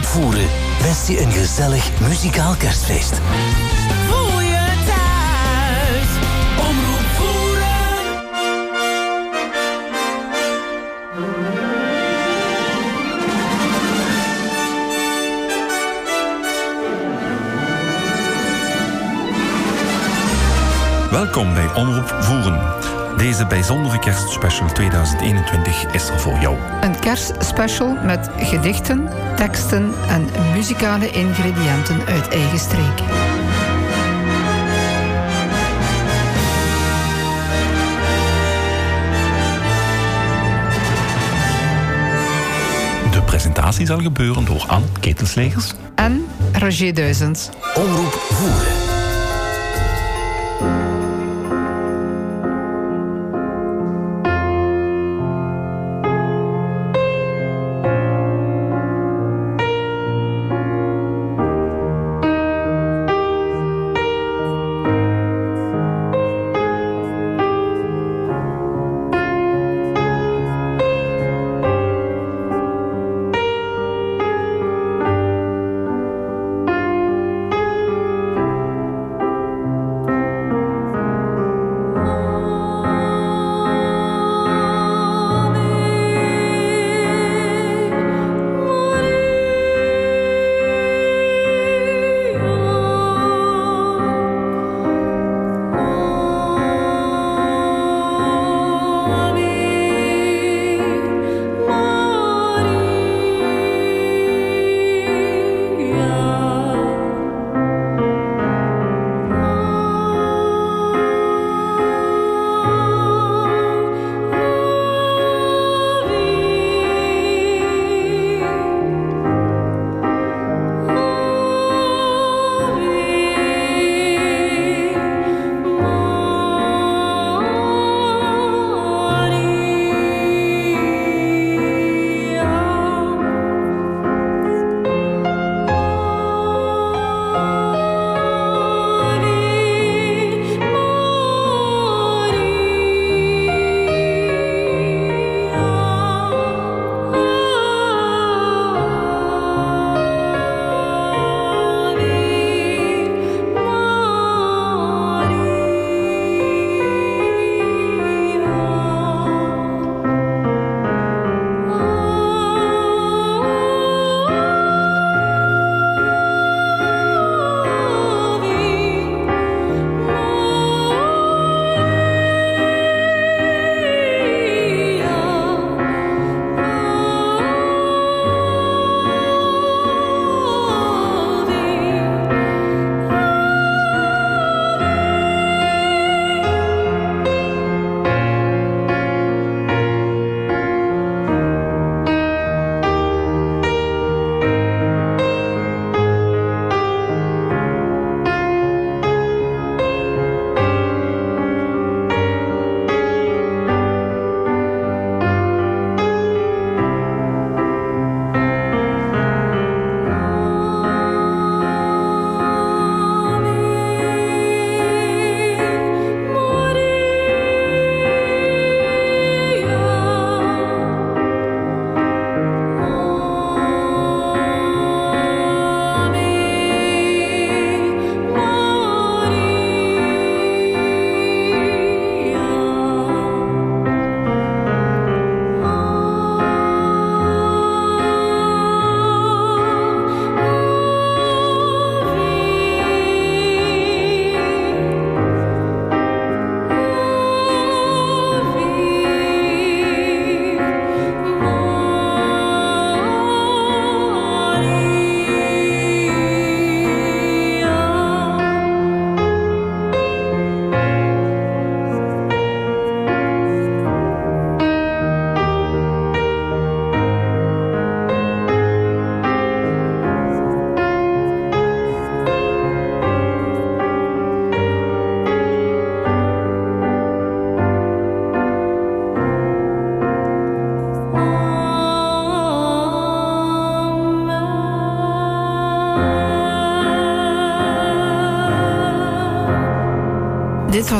Omroep Voeren wenst je een gezellig muzikaal kerstfeest. Voel je thuis, Omroep Voeren. Welkom bij Omroep Voeren. Deze bijzondere kerstspecial 2021 is er voor jou. Een kerstspecial met gedichten, teksten en muzikale ingrediënten uit eigen streek. De presentatie zal gebeuren door Anne Ketelslegers. En Roger Duizends. Omroep Voeren.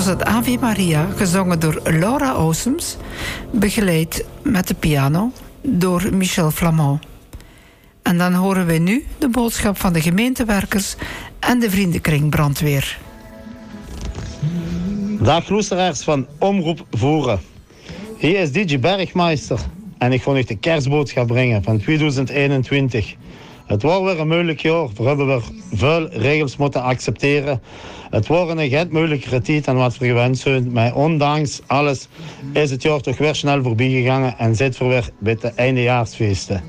Was het Ave Maria, gezongen door Laura Oosems, begeleid met de piano door Michel Flamand. En dan horen wij nu de boodschap van de gemeentewerkers en de vriendenkring brandweer. Dag luisteraars van Omroep Voeren. Hier is DJ Bergmeister en ik wil u de kerstboodschap brengen van 2021. Het was weer een moeilijk jaar. We hebben weer veel regels moeten accepteren. Het wordt een get moeilijkere tijd dan wat we gewend zijn. Maar ondanks alles is het jaar toch weer snel voorbij gegaan en zit we weer met de eindejaarsfeesten.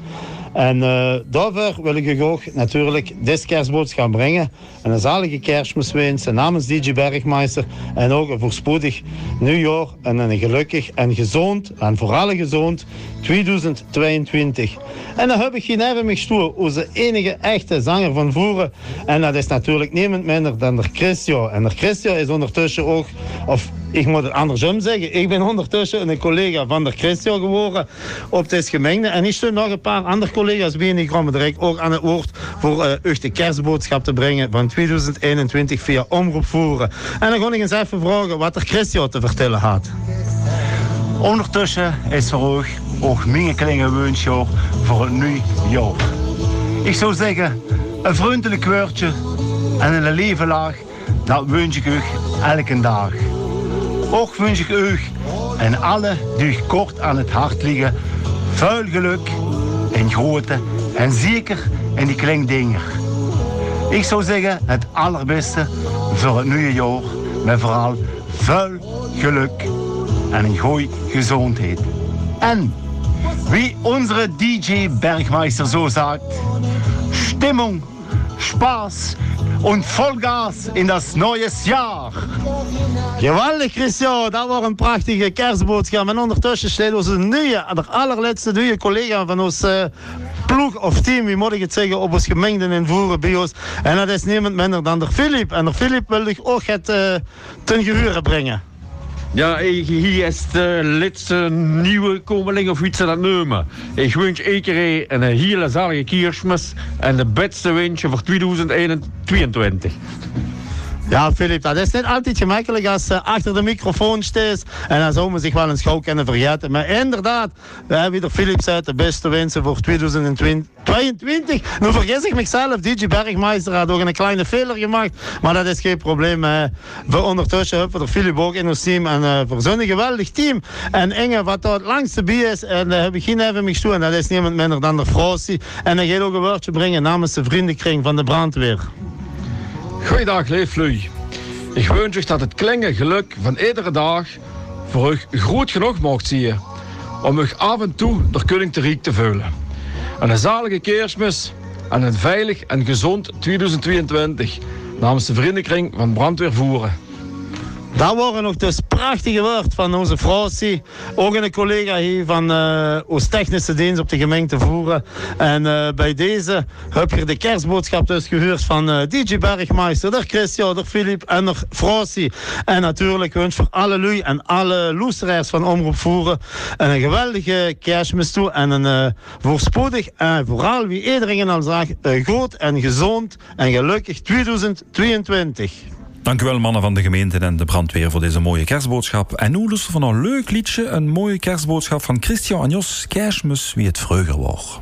En uh, daarvoor wil ik u ook natuurlijk deze kerstboodschap brengen. En een zalige kerstmis wensen namens DJ Bergmeister. En ook een voorspoedig nieuwjaar en een gelukkig en gezond, en vooral gezond 2022. En dan heb ik mee stoer, onze enige echte zanger van Voeren. En dat is natuurlijk niemand minder dan de Christio. En de Christio is ondertussen ook, of ik moet het andersom zeggen. Ik ben ondertussen een collega van de Christian geworden op deze gemeente. En ik steun nog een paar andere collega's bij. En die komen direct ook aan het woord voor uh, de kerstboodschap te brengen van 2021 via Omroep Voeren. En dan ga ik eens even vragen wat de Christian te vertellen had. Ondertussen is er ook, ook mijn kleine wensje voor het nieuw jaar. Ik zou zeggen, een vriendelijk woordje en een lieve laag, dat wens ik u elke dag. Ook wens ik u en alle die kort aan het hart liggen, vuil geluk in grote en zeker in die kleine dingen. Ik zou zeggen het allerbeste voor het nieuwe jaar, met vooral vuil geluk en een goede gezondheid. En wie onze DJ Bergmeister zo zegt, Stimmung, Spaß und Vollgas in das neues Jahr. Geweldig, Christian. Dat was een prachtige kerstboodschap. En ondertussen staat onze nieuwe, de allerlaatste nieuwe collega van ons uh, ploeg of team, wie moet ik het zeggen, op ons gemengde in Voeren bij ons. En dat is niemand minder dan de Filip. En de Filip wil ik ook het uh, ten geheuren brengen. Ja, hier is de laatste nieuwe komeling of iets dat nemen. Ik wens iedereen een hele zalige kerstmis en de beste wensje voor 2022. Ja, Filip, dat is niet altijd gemakkelijk als je achter de microfoon staat. En dan zou zich wel eens gauw kunnen vergeten. Maar inderdaad, we weer Filip zei de beste wensen voor 2022. Nu vergis ik mezelf, DJ Bergmeister had ook een kleine fehler gemaakt. Maar dat is geen probleem. We ondertussen hebben we er Filip ook in ons team. En uh, voor zo'n geweldig team. En Inge, wat daar het langste bij is, en daar heb ik geen even mee toe. En dat is niemand minder dan de Frosty. En dan gaat ook een woordje brengen namens de vriendenkring van de brandweer. Goeiedag, leefvloei. Ik wens u dat het klinge geluk van iedere dag voor u groot genoeg mocht zien om u af en toe door kunning te riek te vullen. een zalige kerstmis en een veilig en gezond 2022 namens de vriendenkring van Brandweer Voeren. Dat waren nog dus prachtige woord van onze Fransie. Ook een collega hier van uh, ons technische dienst op de gemeente Voeren. En uh, bij deze heb je de kerstboodschap dus gehoord van uh, DJ Bergmeister, Christian, Filip en de Fransie. En natuurlijk wens voor alle lui en alle loesteraars van Omroep Voeren een geweldige kerstmis toe. En een voorspoedig en vooral wie iedereen al zegt, goed en gezond en gelukkig 2022. Dank u wel, mannen van de gemeente en de brandweer, voor deze mooie kerstboodschap. En nu lusten van een leuk liedje, een mooie kerstboodschap van Christian en Jos Kerstmis, wie het vroeger was.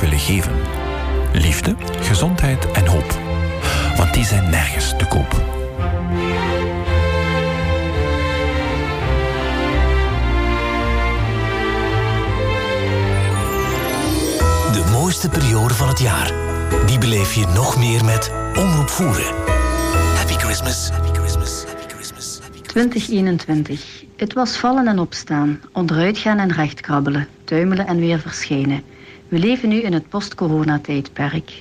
Graag willen geven? Liefde, gezondheid en hoop. Want die zijn nergens te koop. De mooiste periode van het jaar. Die beleef je nog meer met Omroep Voeren. Happy Christmas. Happy Christmas. Happy Christmas. Happy 2021. Het was vallen en opstaan, onderuit gaan en recht krabbelen, tuimelen en weer verschijnen. We leven nu in het post-corona-tijdperk.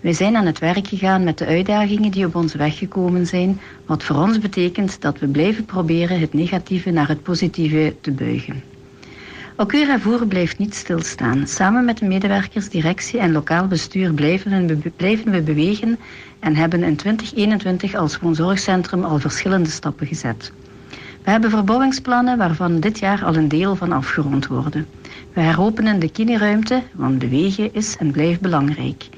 Wij zijn aan het werk gegaan met de uitdagingen die op ons weg gekomen zijn, wat voor ons betekent dat we blijven proberen het negatieve naar het positieve te buigen. Okura Voer blijft niet stilstaan. Samen met de medewerkers, directie en lokaal bestuur blijven we, blijven we bewegen en hebben in 2021 als woonzorgcentrum al verschillende stappen gezet. We hebben verbouwingsplannen waarvan dit jaar al een deel van afgerond worden. We heropenen de kineruimte, want bewegen is en blijft belangrijk.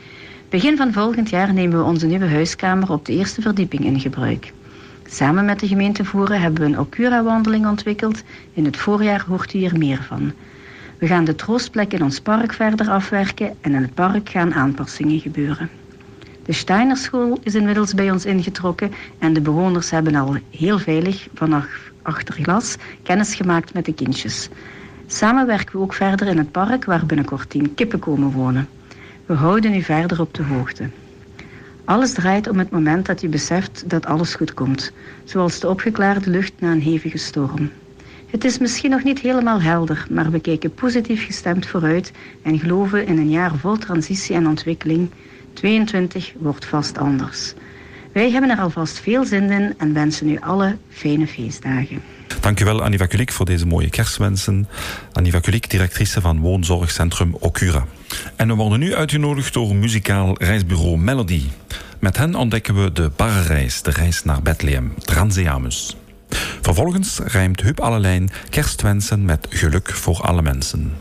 Begin van volgend jaar nemen we onze nieuwe huiskamer op de eerste verdieping in gebruik. Samen met de gemeente Voeren hebben we een Okura-wandeling ontwikkeld. In het voorjaar hoort u hier meer van. We gaan de troostplek in ons park verder afwerken en in het park gaan aanpassingen gebeuren. De Steinerschool is inmiddels bij ons ingetrokken en de bewoners hebben al heel veilig vanaf achter glas kennis gemaakt met de kindjes. Samen werken we ook verder in het park waar binnenkort tien kippen komen wonen. We houden u verder op de hoogte. Alles draait om het moment dat je beseft dat alles goed komt, zoals de opgeklaarde lucht na een hevige storm. Het is misschien nog niet helemaal helder, maar we kijken positief gestemd vooruit en geloven in een jaar vol transitie en ontwikkeling. 22 wordt vast anders. Wij hebben er alvast veel zin in en wensen u alle fijne feestdagen. Dankjewel Annie Vakulik voor deze mooie kerstwensen. Annie Vakulik, directrice van woonzorgcentrum Okura. En we worden nu uitgenodigd door muzikaal reisbureau Melody. Met hen ontdekken we de barrereis, de reis naar Bethlehem, Transeamus. Vervolgens rijmt Huub Allelijn kerstwensen met geluk voor alle mensen.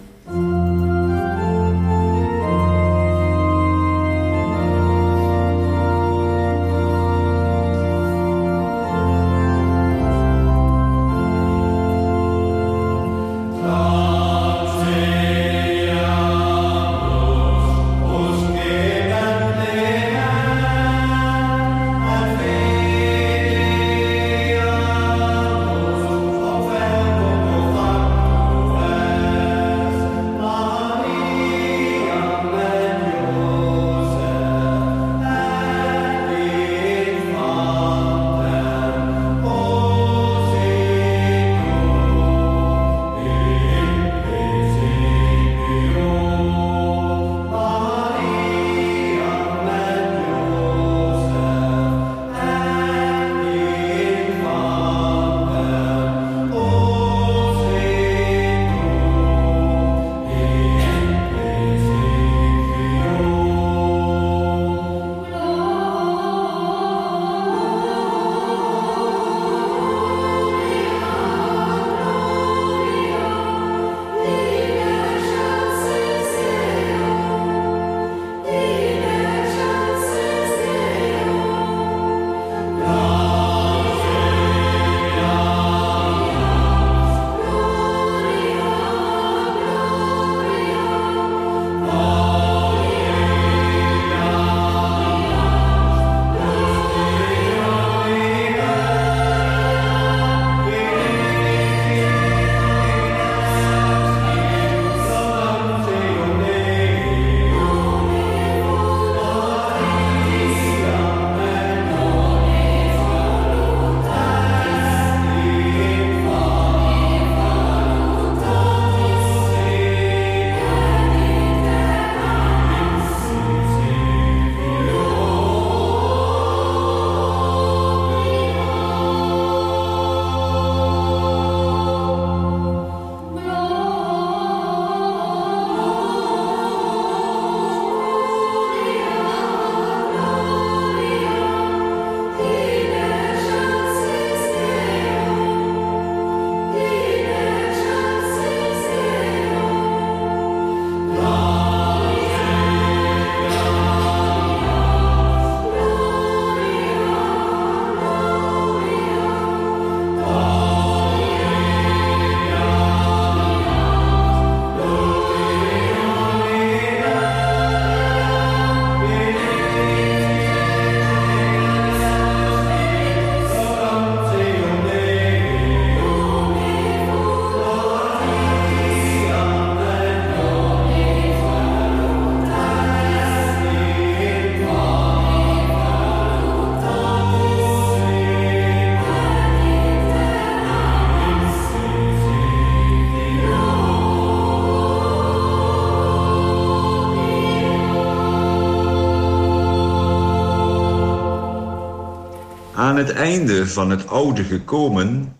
Het einde van het oude gekomen,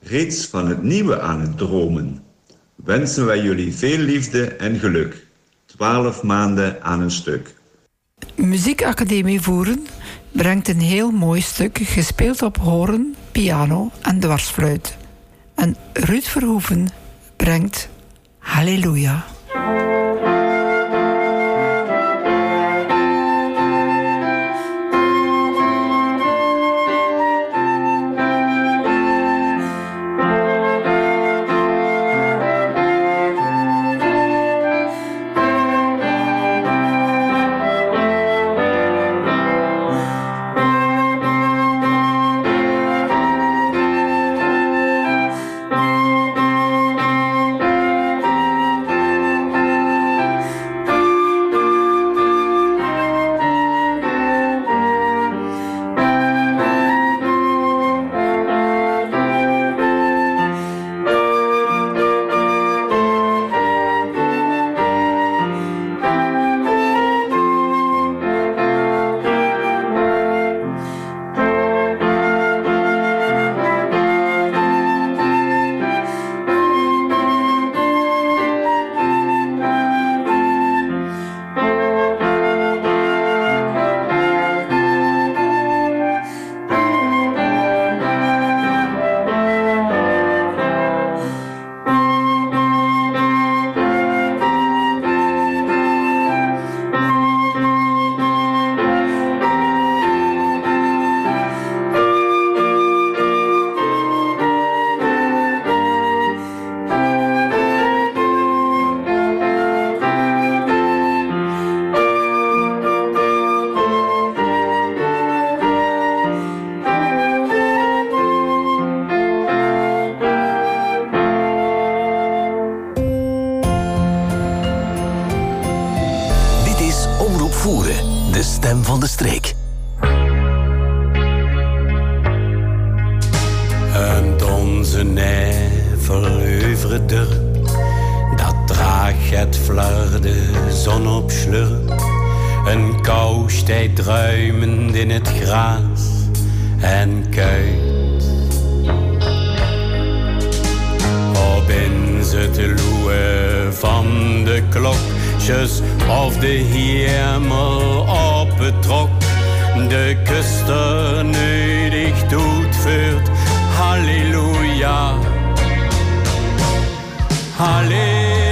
reeds van het nieuwe aan het dromen, wensen wij jullie veel liefde en geluk. Twaalf maanden aan een stuk. Muziekacademie Voeren brengt een heel mooi stuk gespeeld op horen, piano en dwarsfluit. En Ruud Verhoeven brengt Halleluja. Flarde zon op. Een koustijd druimend in het gras en kuit. Op in te loeien van de klokjes of de hemel op het trok. De kuster nödig doet voort. Halleluja. Halleluja.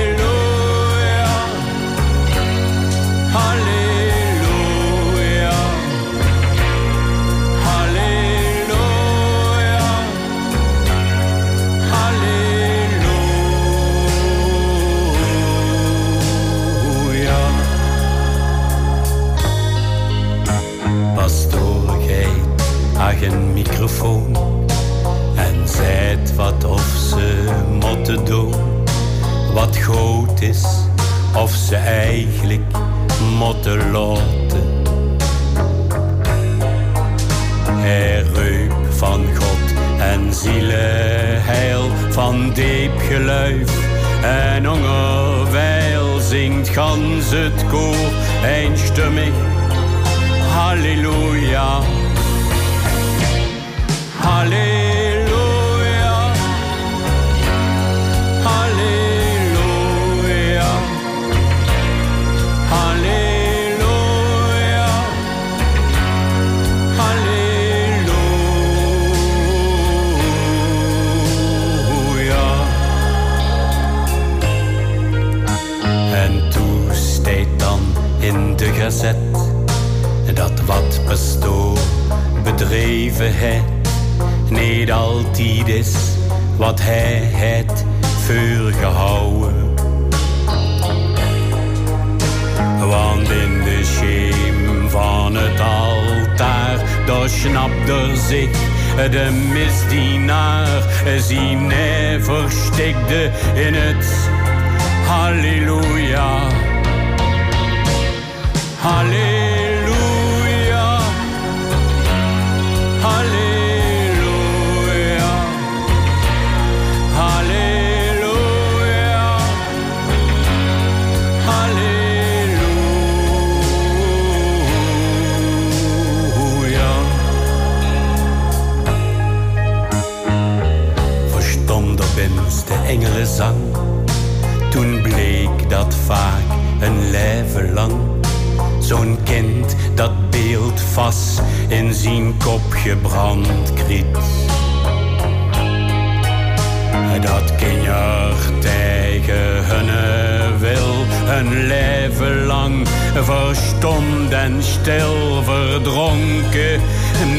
En zijt wat of ze motten doen. Wat groot is, of ze eigenlijk motten laten. Hij reup van God en zielenheil van diep geluif. En hongerwijl zingt gans het koor eenstemmig. Halleluja. Halleluja. Halleluja. Halleluja. Halleluja. En toen steed dan in de gazet dat wat bedreven het niet altijd is wat hij het voorgehouden. Want in de scheem van het altaar, daar snapt er zich de misdienaar. Zien hij verstikte in het Halleluja. Halleluja. Zang. Toen bleek dat vaak een leven lang. Zo'n kind dat beeld vast in zijn kop gebrand kriet. Dat kinjer tegen hun wil een leven lang verstomd en stil verdronken,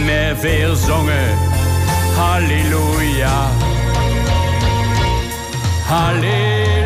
met veel zongen. Halleluja, Hallelujah.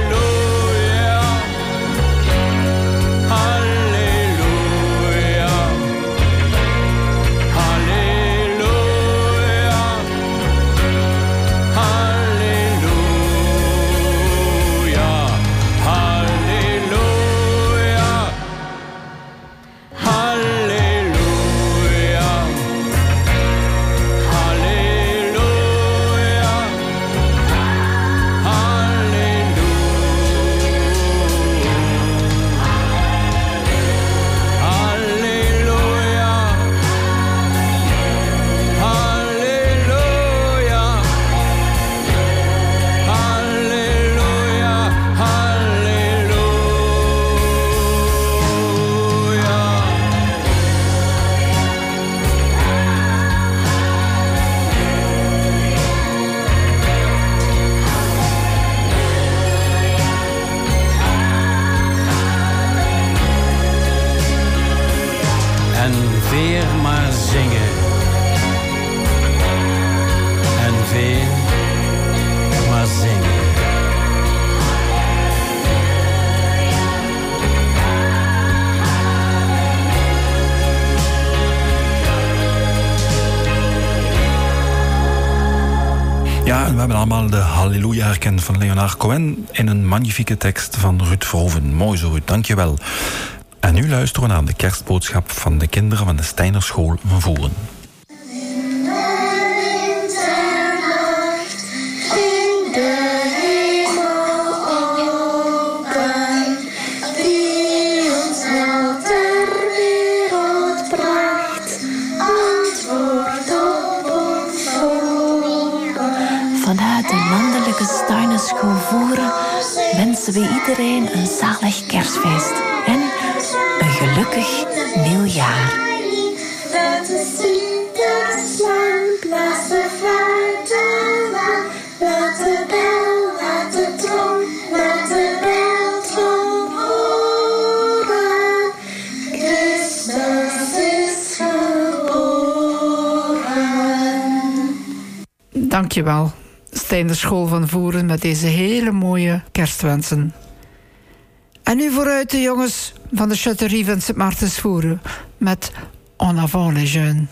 Allemaal de Halleluja herkend van Leonard Cohen in een magnifieke tekst van Ruud Verhoeven. Mooi zo, Ruud, dankjewel. En nu luisteren we naar de kerstboodschap van de kinderen van de Steinerschool van Voeren. zijn Een zalig kerstfeest en een gelukkig nieuwjaar. Laten we blazen, laten we vallen, laten we bell, laten we trom, laten we bell, trom, is geboord. Dankjewel je Steen de School van Voeren met deze hele mooie kerstwensen. Vooruit de jongens van de Châterie van Sint Maartens Voeren met En avant les jeunes.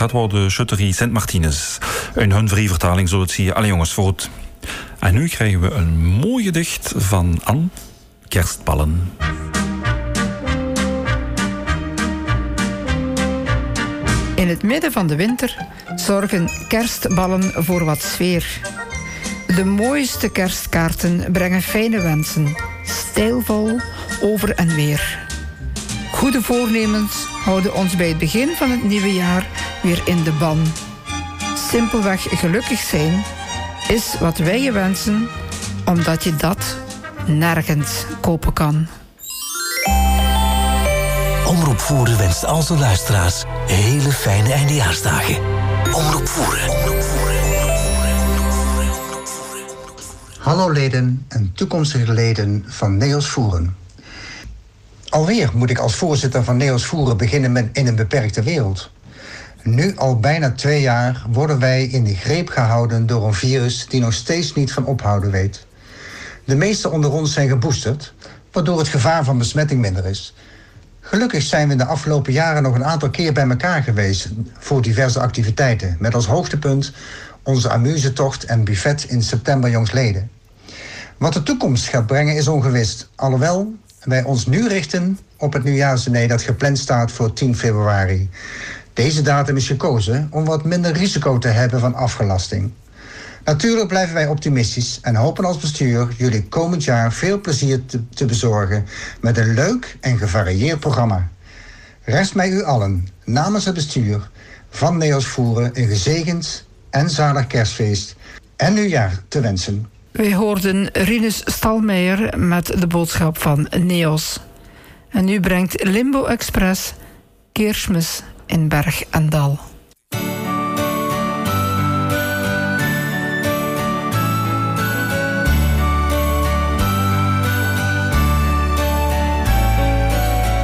De Schutterie Sint Martinus. In hun vrije vertaling zo het zie je. Allee jongens, voort. En nu krijgen we een mooi gedicht van Anne Kerstballen. In het midden van de winter zorgen kerstballen voor wat sfeer. De mooiste kerstkaarten brengen fijne wensen, stijlvol over en weer. Goede voornemens houden ons bij het begin van het nieuwe jaar weer in de ban. Simpelweg gelukkig zijn is wat wij je wensen, omdat je dat nergens kopen kan. Omroep Voeren wenst al zijn luisteraars hele fijne eindejaarsdagen. Omroep Voeren. Hallo leden en toekomstige leden van Neos Voeren. Alweer moet ik als voorzitter van Neos Voeren beginnen met in een beperkte wereld. Nu al bijna twee jaar worden wij in de greep gehouden door een virus die nog steeds niet van ophouden weet. De meesten onder ons zijn geboosterd, waardoor het gevaar van besmetting minder is. Gelukkig zijn we in de afgelopen jaren nog een aantal keer bij elkaar geweest voor diverse activiteiten, met als hoogtepunt onze amusetocht en buffet in september jongsleden. Wat de toekomst gaat brengen is ongewis, alhoewel wij ons nu richten op het nieuwjaarsdiner dat gepland staat voor 10 februari. Deze datum is gekozen om wat minder risico te hebben van afgelasting. Natuurlijk blijven wij optimistisch en hopen als bestuur jullie komend jaar veel plezier te, bezorgen met een leuk en gevarieerd programma. Rest mij u allen namens het bestuur van Neos Voeren een gezegend en zalig kerstfeest en nieuwjaar te wensen. Wij hoorden Rinus Stalmeijer met de boodschap van Neos. En nu brengt Limbo Express Keersmis in Berg en Dal.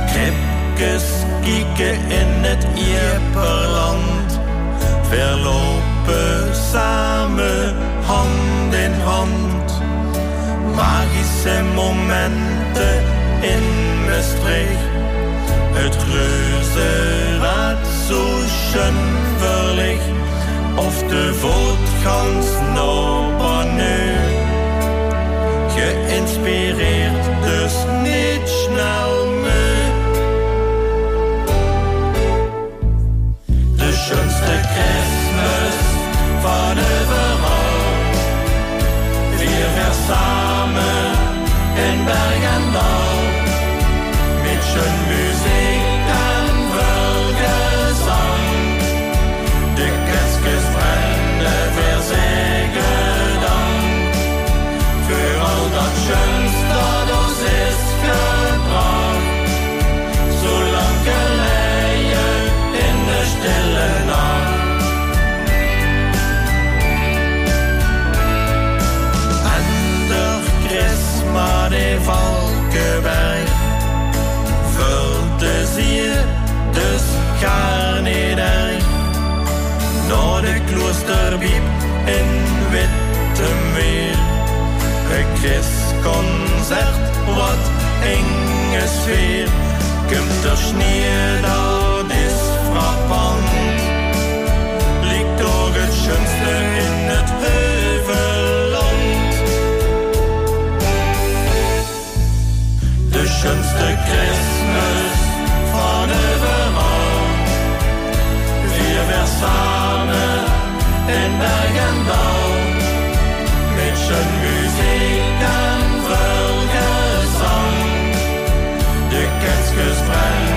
Kripkes kieken in het Ieperland, verlopen samen hand in hand. Magische momenten in Maastricht, het reuzenrad zo schön verlicht, of de voetgans naar. Geïnspireerd, dus niet snel meer. De schönste Christmas van overal. Wir samen in Berg en Dal. Met schön dus gar niet erg Naar de kloosterbiep in Wittemeer Een Christconcert wat enge sfeer Komt er sneeuw, dat is frappant. Liegt doch het schönste in het heuvelland. De schönste Christmas samen in Berg en Met schön Musik en Völgesang De Kerstjes brennen,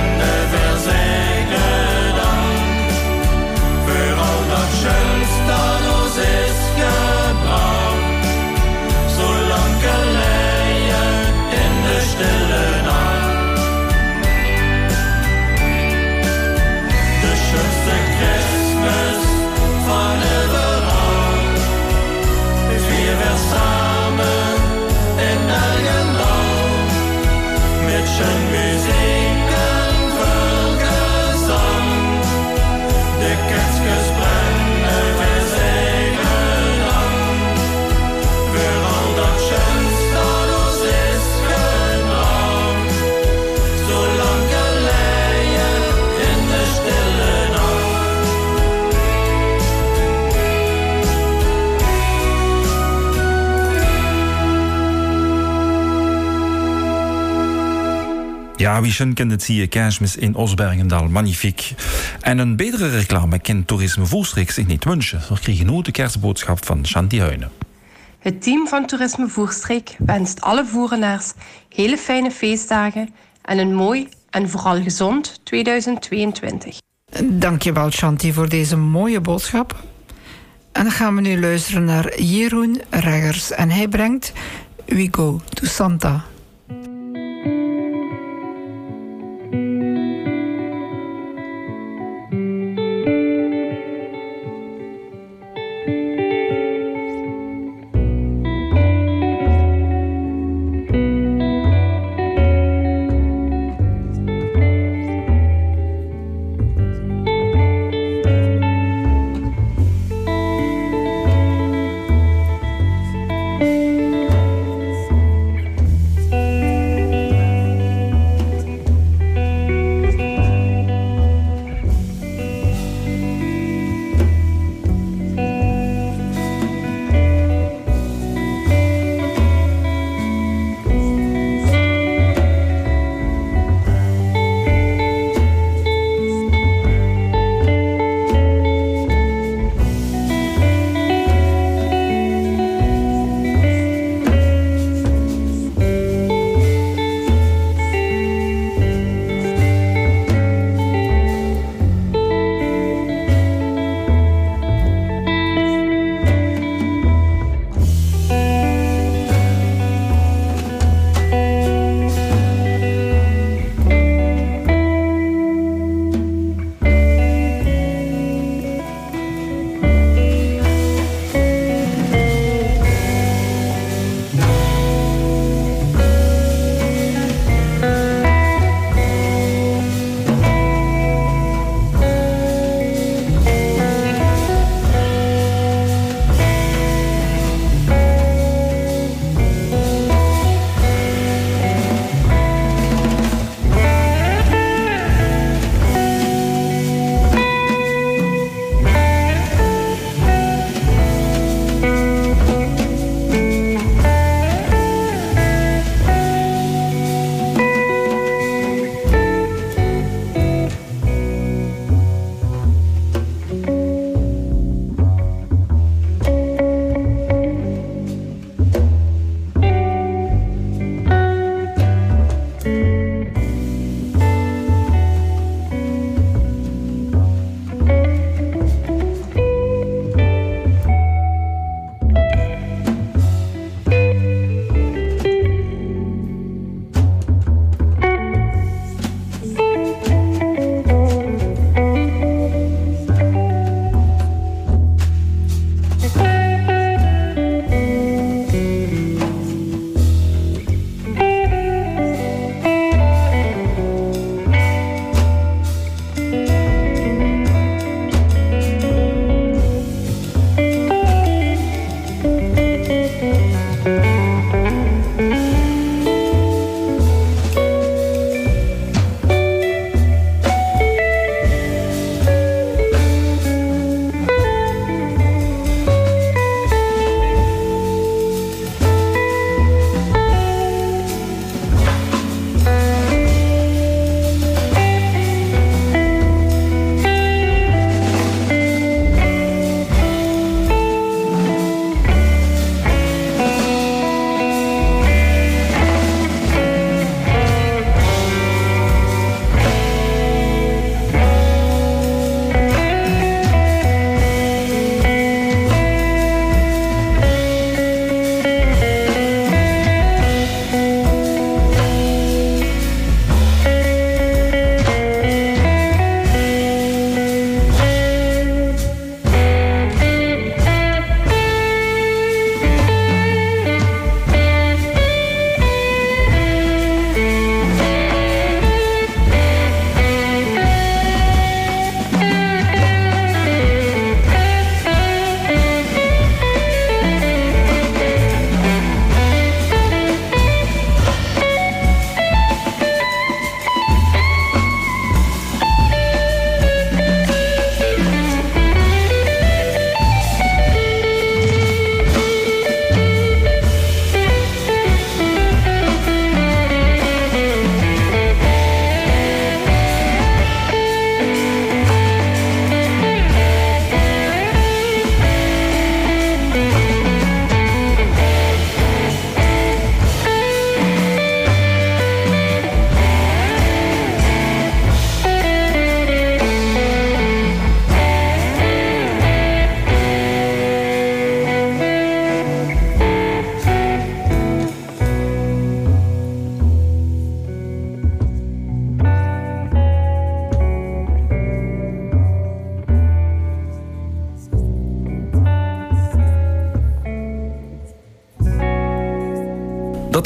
Schon kent het zie je kerstmis in Osbergendal, magnifiek. En een betere reclame kan toerisme Voerstreek zich niet wensen. We kregen nu de kerstboodschap van Shanti Huinen. Het team van Toerisme Voerstreek wenst alle voerenaars hele fijne feestdagen en een mooi en vooral gezond 2022. Dankjewel Shanti voor deze mooie boodschap. En dan gaan we nu luisteren naar Jeroen Reggers. En hij brengt We Go to Santa.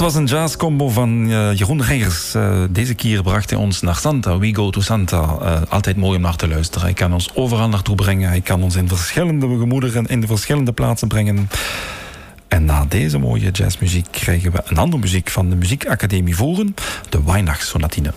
Was een jazzcombo van uh, Jeroen Reigers. Uh, deze keer bracht hij ons naar Santa. We go to Santa. Uh, altijd mooi om naar te luisteren. Hij kan ons overal naartoe brengen. Hij kan ons in verschillende gemoederen in de verschillende plaatsen brengen. En na deze mooie jazzmuziek krijgen we een andere muziek van de Muziekacademie Voeren. De Weihnachtssonatine.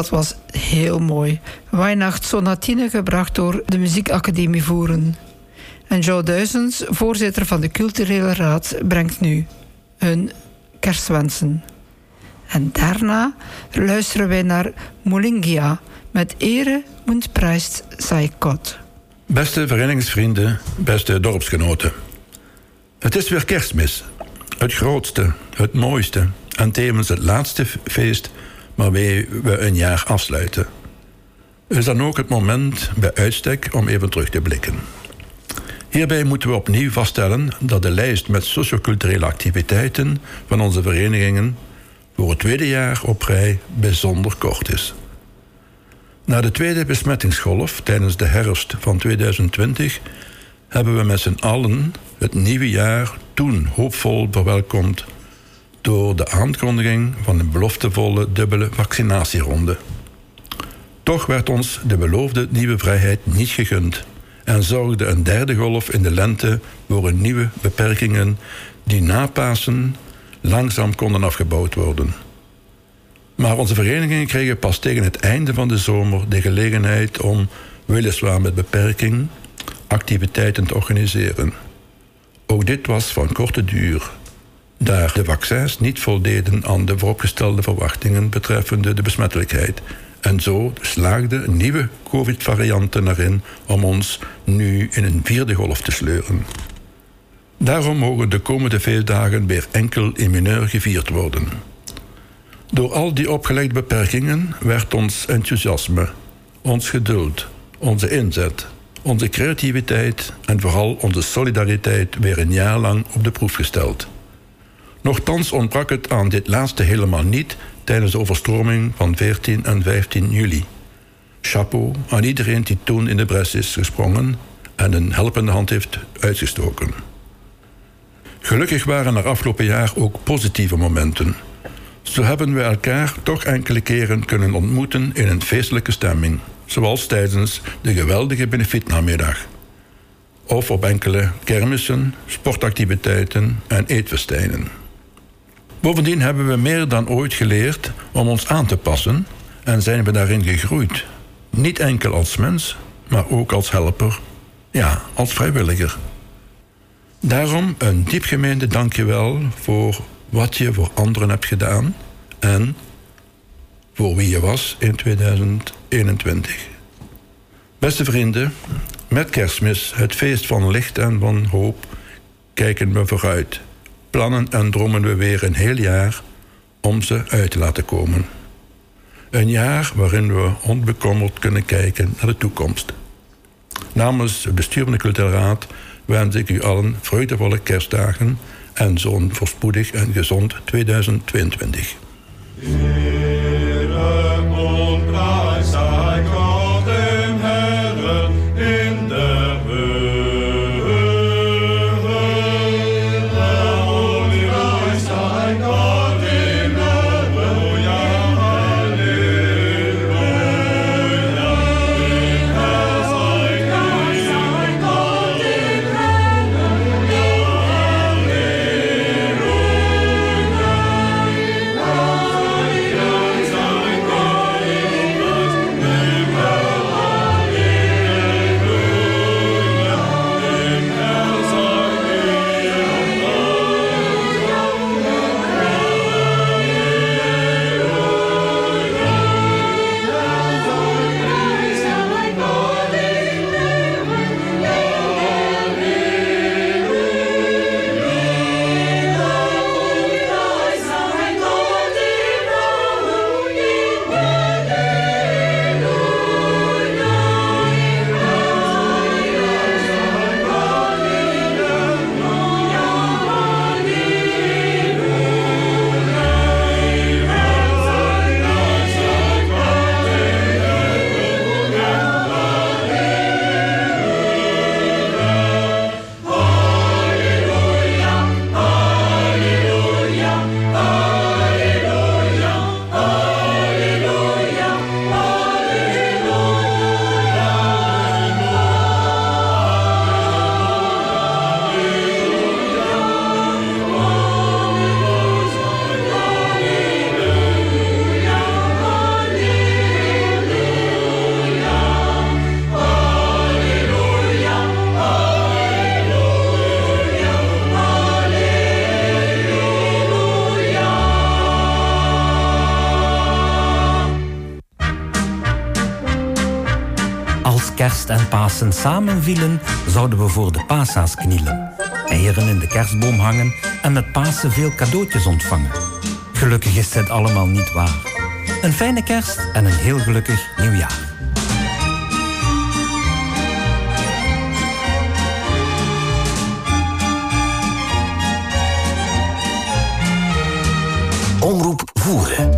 Dat was heel mooi. Weihnacht Sonatine gebracht door de Muziekacademie Voeren. En Joe Duizens, voorzitter van de Culturele Raad, brengt nu hun kerstwensen. En daarna luisteren wij naar Molingia met Ere und Prijst Saikot. Beste verenigingsvrienden, beste dorpsgenoten. Het is weer kerstmis. Het grootste, het mooiste en tevens het laatste feest waarmee we een jaar afsluiten. Is dan ook het moment bij uitstek om even terug te blikken. Hierbij moeten we opnieuw vaststellen dat de lijst met socioculturele activiteiten van onze verenigingen voor het tweede jaar op rij bijzonder kort is. Na de tweede besmettingsgolf tijdens de herfst van 2020 hebben we met z'n allen het nieuwe jaar toen hoopvol verwelkomd door de aankondiging van een beloftevolle dubbele vaccinatieronde. Toch werd ons de beloofde nieuwe vrijheid niet gegund en zorgde een derde golf in de lente voor een nieuwe beperkingen die na Pasen langzaam konden afgebouwd worden. Maar onze verenigingen kregen pas tegen het einde van de zomer de gelegenheid om, weliswaar met beperking, activiteiten te organiseren. Ook dit was van korte duur, daar de vaccins niet voldeden aan de vooropgestelde verwachtingen betreffende de besmettelijkheid. En zo slaagden nieuwe COVID-varianten erin om ons nu in een vierde golf te sleuren. Daarom mogen de komende feestdagen weer enkel in mineur gevierd worden. Door al die opgelegde beperkingen werd ons enthousiasme, ons geduld, onze inzet, onze creativiteit en vooral onze solidariteit weer een jaar lang op de proef gesteld. Nochtans ontbrak het aan dit laatste helemaal niet tijdens de overstroming van 14 en 15 juli. Chapeau aan iedereen die toen in de bres is gesprongen en een helpende hand heeft uitgestoken. Gelukkig waren er afgelopen jaar ook positieve momenten. Zo hebben we elkaar toch enkele keren kunnen ontmoeten in een feestelijke stemming, zoals tijdens de geweldige benefietnamiddag. Of op enkele kermissen, sportactiviteiten en eetfestijnen. Bovendien hebben we meer dan ooit geleerd om ons aan te passen en zijn we daarin gegroeid. Niet enkel als mens, maar ook als helper, ja, als vrijwilliger. Daarom een diepgemeende dankjewel voor wat je voor anderen hebt gedaan en voor wie je was in 2021. Beste vrienden, met kerstmis, het feest van licht en van hoop, kijken we vooruit. Plannen en dromen we weer een heel jaar om ze uit te laten komen. Een jaar waarin we onbekommerd kunnen kijken naar de toekomst. Namens de culturele raad wens ik u allen vreugdevolle kerstdagen en zo'n voorspoedig en gezond 2022. Samenvielen, zouden we voor de pasa's knielen. Eieren in de kerstboom hangen en met Pasen veel cadeautjes ontvangen. Gelukkig is dit allemaal niet waar. Een fijne kerst en een heel gelukkig nieuwjaar. Omroep Voeren.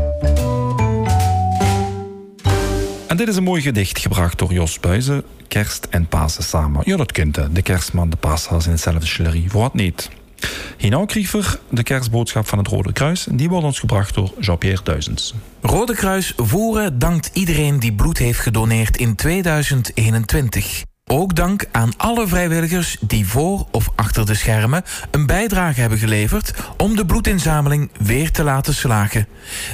En dit is een mooi gedicht gebracht door Jos Buizen. Kerst en Pasen samen. Ja, dat kent hè. De kerstman, de paashaas in hetzelfde chillerie. Voor wat niet? Hino Kriever, de kerstboodschap van het Rode Kruis. Die wordt ons gebracht door Jean-Pierre Duizends. Rode Kruis Voeren dankt iedereen die bloed heeft gedoneerd in 2021. Ook dank aan alle vrijwilligers die voor of achter de schermen een bijdrage hebben geleverd om de bloedinzameling weer te laten slagen.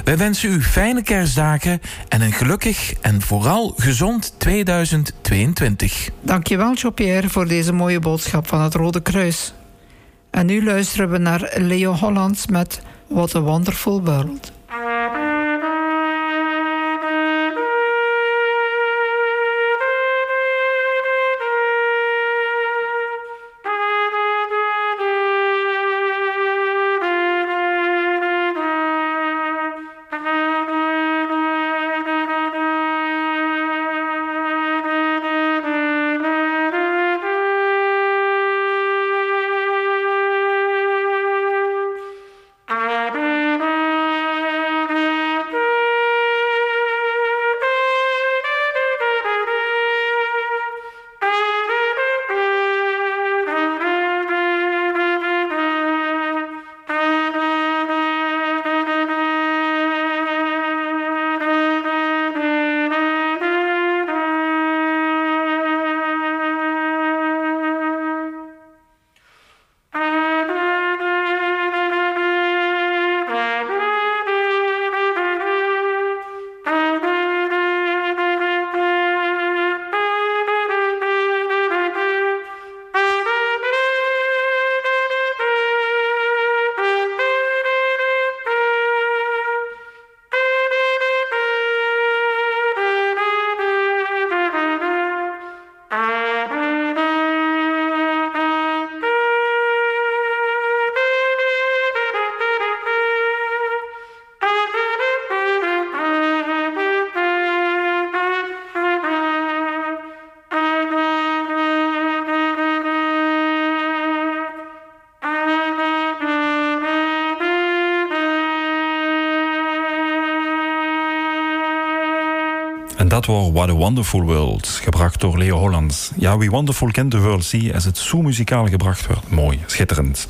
Wij wensen u fijne kerstdagen en een gelukkig en vooral gezond 2022. Dankjewel, Jean-Pierre, voor deze mooie boodschap van het Rode Kruis. En nu luisteren we naar Leo Hollands met What a Wonderful World. What a Wonderful World, gebracht door Leo Hollands. Ja, wie wonderful kent de world zie als het zo muzikaal gebracht wordt. Mooi, schitterend.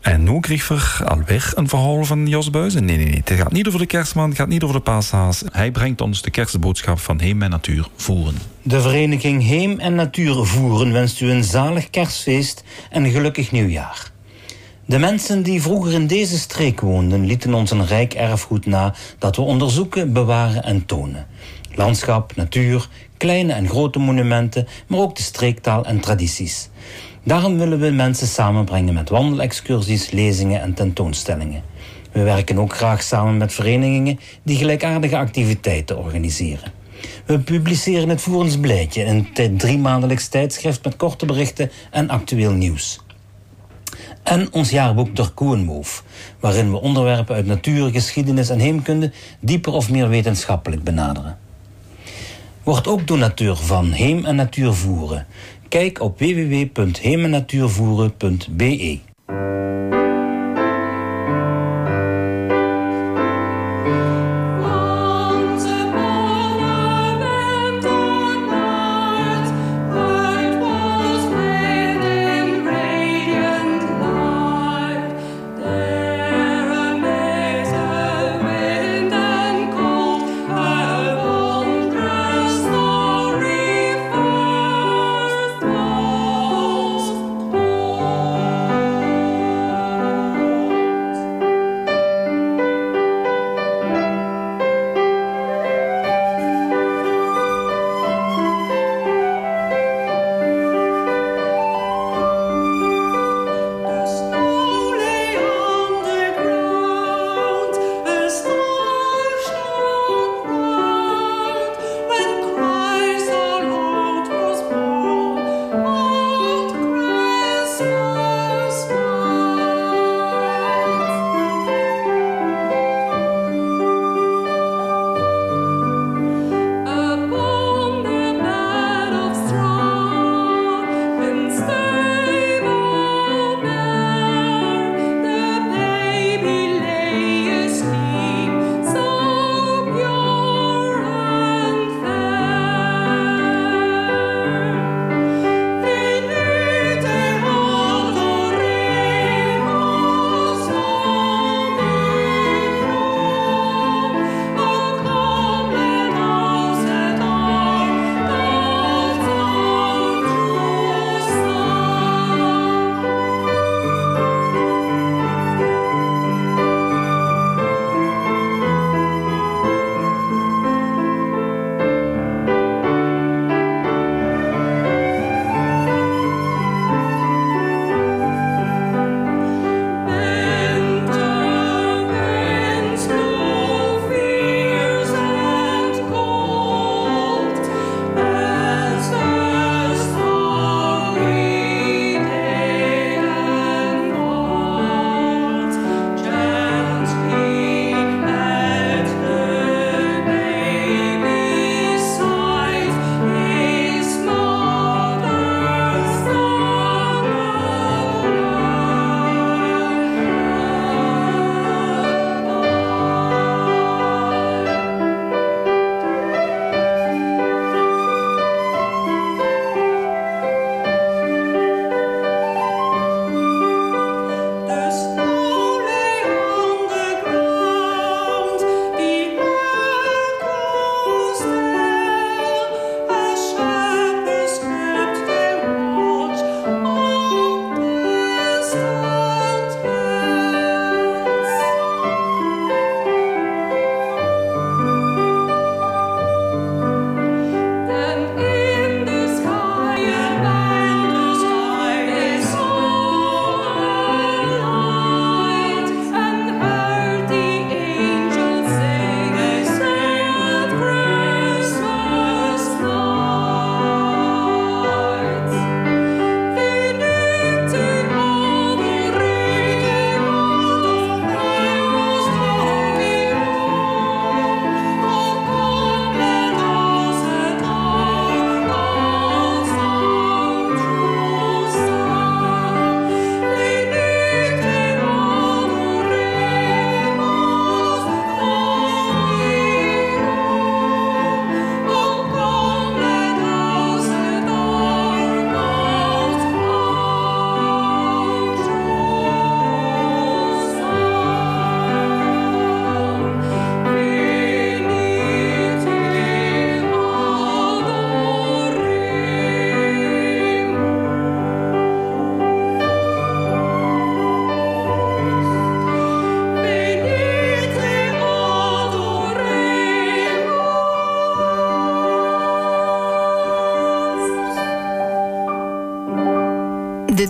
En nu kreeg er alweer een verhaal van Jos Buizen. Nee, nee, nee. Het gaat niet over de kerstman, het gaat niet over de paashaas. Hij brengt ons de kerstboodschap van Heem en Natuur voeren. De vereniging Heem en Natuur Voeren wenst u een zalig kerstfeest en een gelukkig nieuwjaar. De mensen die vroeger in deze streek woonden, lieten ons een rijk erfgoed na dat we onderzoeken, bewaren en tonen. Landschap, natuur, kleine en grote monumenten, maar ook de streektaal en tradities. Daarom willen we mensen samenbrengen met wandelexcursies, lezingen en tentoonstellingen. We werken ook graag samen met verenigingen die gelijkaardige activiteiten organiseren. We publiceren het Voerensblijtje, een t- driemaandelijks tijdschrift met korte berichten en actueel nieuws. En ons jaarboek Der Koenmove, waarin we onderwerpen uit natuur, geschiedenis en heemkunde dieper of meer wetenschappelijk benaderen. Word ook donateur van Heem en Natuur Voeren. Kijk op www.heemennatuurvoeren.be.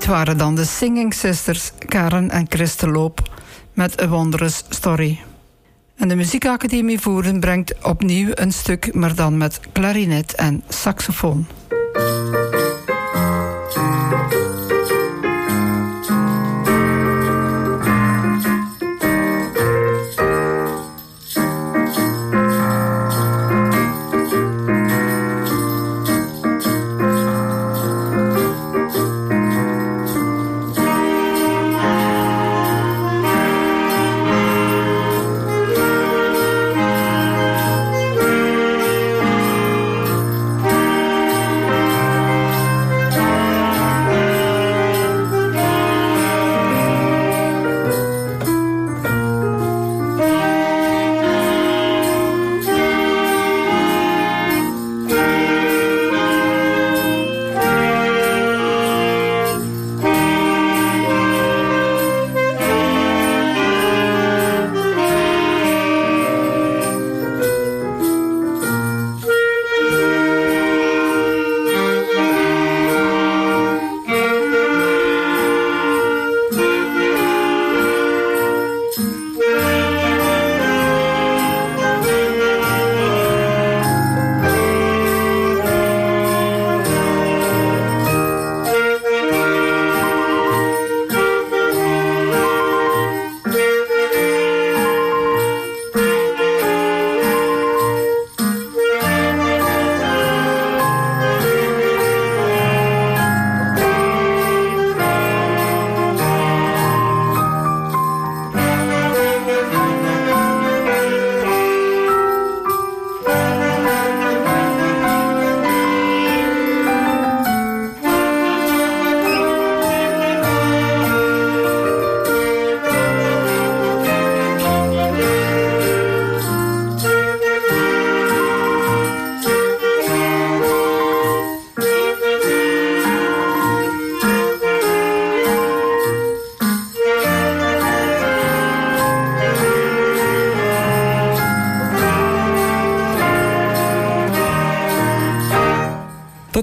waren dan de Singing Sisters Karen en Christel Loop met A Wondrous Story. En de Muziekacademie Voeren brengt opnieuw een stuk, maar dan met klarinet en saxofoon.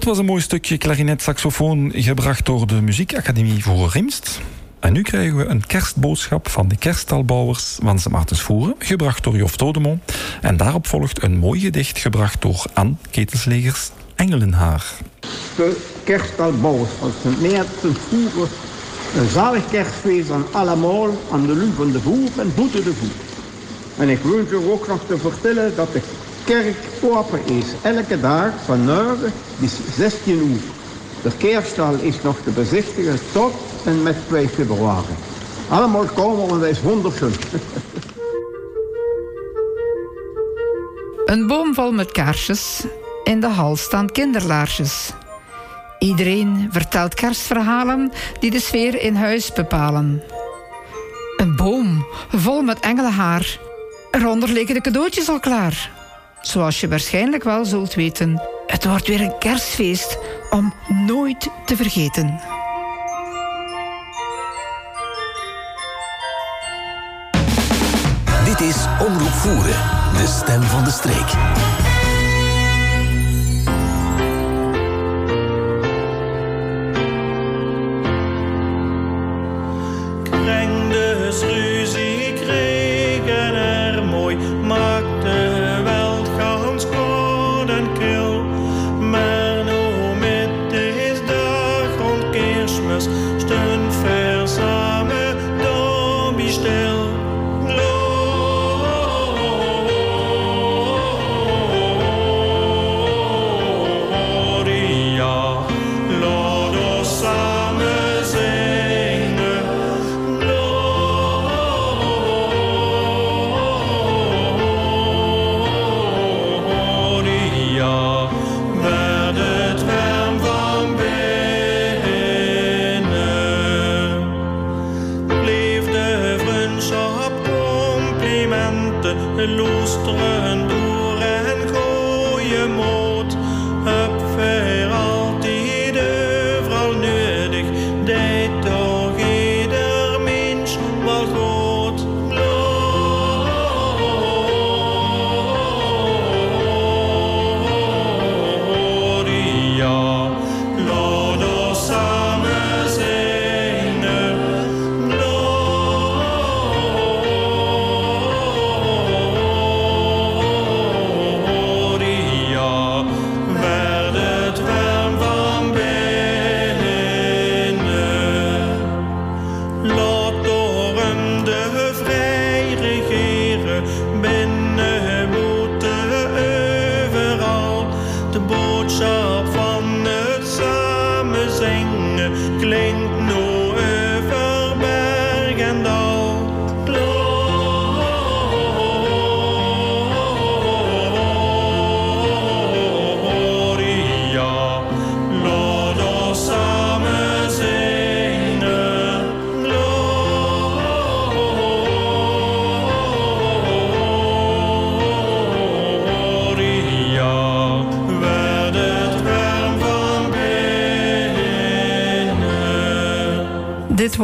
Was een mooi stukje klarinet-saxofoon gebracht door de Muziekacademie voor Rimst. En nu krijgen we een kerstboodschap van de kerststalbouwers van Sint gebracht door Jof Todemo. En daarop volgt een mooi gedicht gebracht door Anne Ketelslegers Engelenhaar. De kerststalbouwers van Sint Maartensvoeren. Een zalig kerstfeest aan allemaal, aan de Lu van de Voer en Boete de Voer. En ik wil je ook nog te vertellen dat de kerk open is. Elke dag van 9 bis 16 uur. De kerststal is nog te bezichtigen tot en met 2 februari. Allemaal komen, dat is wonderschön. Een boom vol met kaarsjes. In de hal staan kinderlaarsjes. Iedereen vertelt kerstverhalen die de sfeer in huis bepalen. Een boom vol met engelenhaar. Eronder liggen de cadeautjes al klaar. Zoals je waarschijnlijk wel zult weten, het wordt weer een kerstfeest om nooit te vergeten. Dit is Omroep Voeren, de stem van de streek. gelenken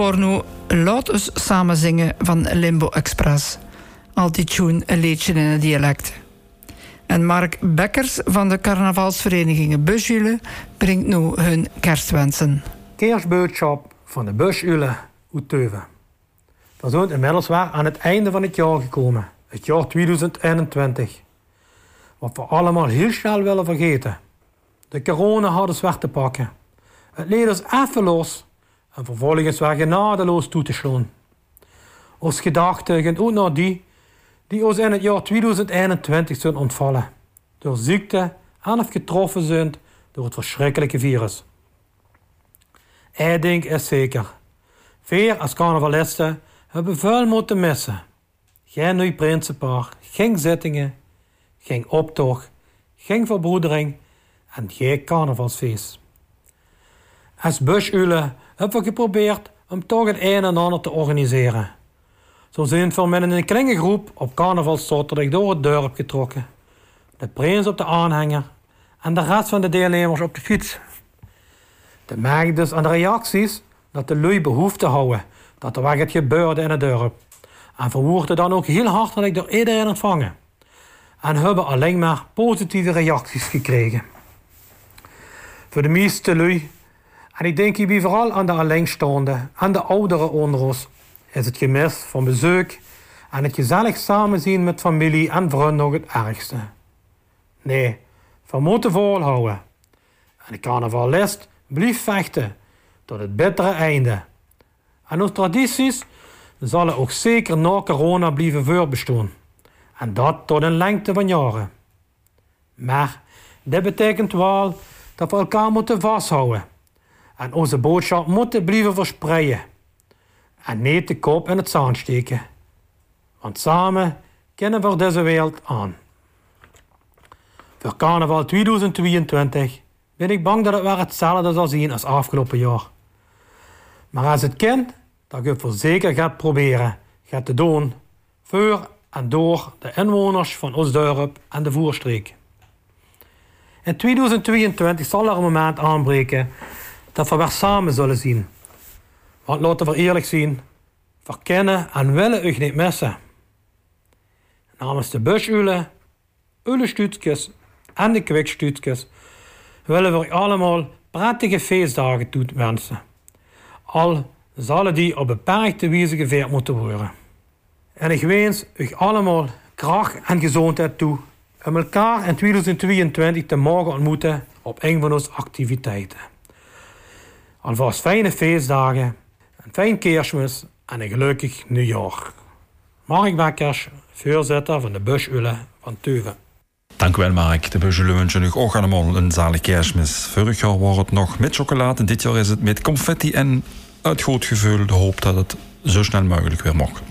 Nu Laat ons samen zingen van Limbo Express. Al die tune een liedje in het dialect. En Mark Bekkers van de carnavalsverenigingen Busjule brengt nu hun kerstwensen. Kerstboodschap van de Busjule uit Teuven. We zijn inmiddels weer aan het einde van het jaar gekomen. Het jaar 2021. Wat we allemaal heel snel willen vergeten. De corona had ons weg te pakken. Het leed ons even los en vervolgens weer genadeloos toe te slaan. Ons gedachten gaan ook naar die die ons in het jaar 2021 zijn ontvallen. Door ziekte en of getroffen zijn door het verschrikkelijke virus. Eén ding is zeker. Veel als carnavalisten hebben veel moeten missen. Geen nieuw prinsenpaar, geen zittingen, geen optocht, geen verbroedering en geen carnavalsfeest. Als busulen hebben we geprobeerd om toch het een en ander te organiseren. Zo zijn we met een kleine groep op carnavalszaterdag door het dorp getrokken. De prins op de aanhanger en de rest van de deelnemers op de fiets. De merk dus aan de reacties dat de lui behoefte houden dat er wat het gebeurde in het dorp. En verwoorden dan ook heel hartelijk door iedereen ontvangen. En hebben alleen maar positieve reacties gekregen. Voor de meeste lui, en ik denk hier vooral aan de alleenstaanden en de ouderen onder is het gemis van bezoek en het gezellig samenzien met familie en vrienden nog het ergste. Nee, we moeten volhouden. En de carnavalist blijft vechten tot het bittere einde. En onze tradities zullen ook zeker na corona blijven voortbestaan. En dat tot een lengte van jaren. Maar dit betekent wel dat we elkaar moeten vasthouden. En onze boodschap moeten blijven verspreiden. En niet de kop in het zand steken. Want samen kunnen we deze wereld aan. Voor carnaval 2022 ben ik bang dat het weer hetzelfde zal zien als afgelopen jaar. Maar als het kind, dat je voor zeker gaat proberen, gaat te doen, voor en door de inwoners van ons dorp en de voerstreek. In 2022 zal er een moment aanbreken dat we weer samen zullen zien. Want laten we eerlijk zien, verkennen en willen u niet missen. Namens de busulen, ulle stuutjes en de kwikstuutjes willen we allemaal prettige feestdagen toewensen. Al zullen die op beperkte wijze gevierd moeten worden. En ik wens u allemaal kracht en gezondheid toe om elkaar in 2022 te mogen ontmoeten op een van onze activiteiten. Alvast fijne feestdagen, een fijn kerstmis en een gelukkig nieuwjaar. Mark Bekkers, voorzitter van de Busulle van Tuven. Dank u wel, Mark. De Beugelui wensen u ook allemaal een zalig kerstmis. Vorig jaar was het nog met chocolade. Dit jaar is het met confetti en uit goed gevoel de hoop dat het zo snel mogelijk weer mag.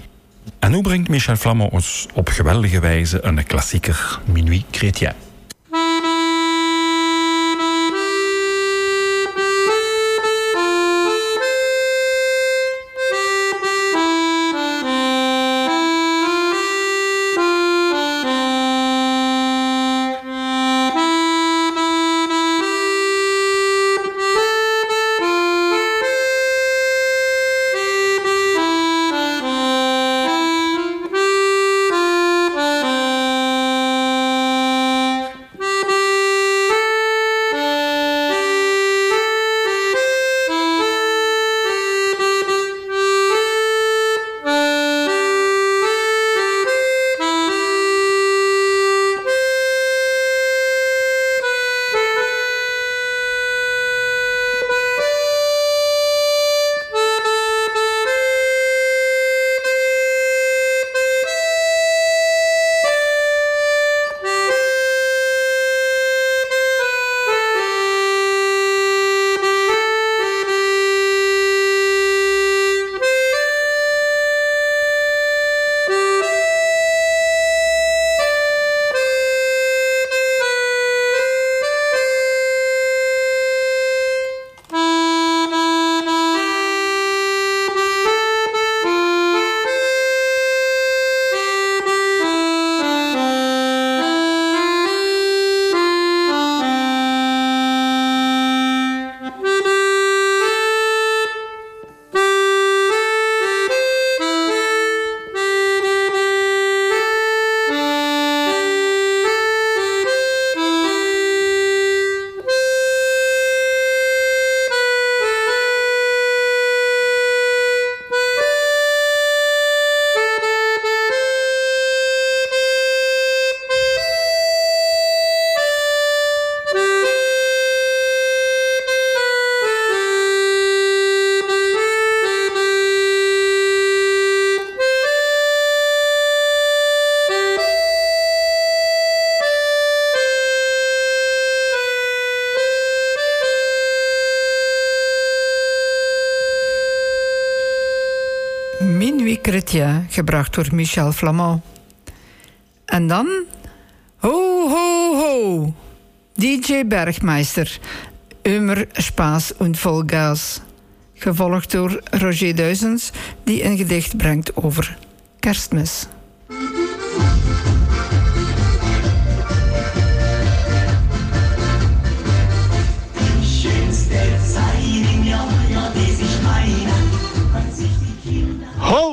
En nu brengt Michel Flamand ons op geweldige wijze een klassieker Minuit Chrétien. Gebracht door Michel Flamand. En dan... Ho, ho, ho! DJ Bergmeister, Umer Spaas und Vollgas. Gevolgd door Roger Duizens, die een gedicht brengt over kerstmis.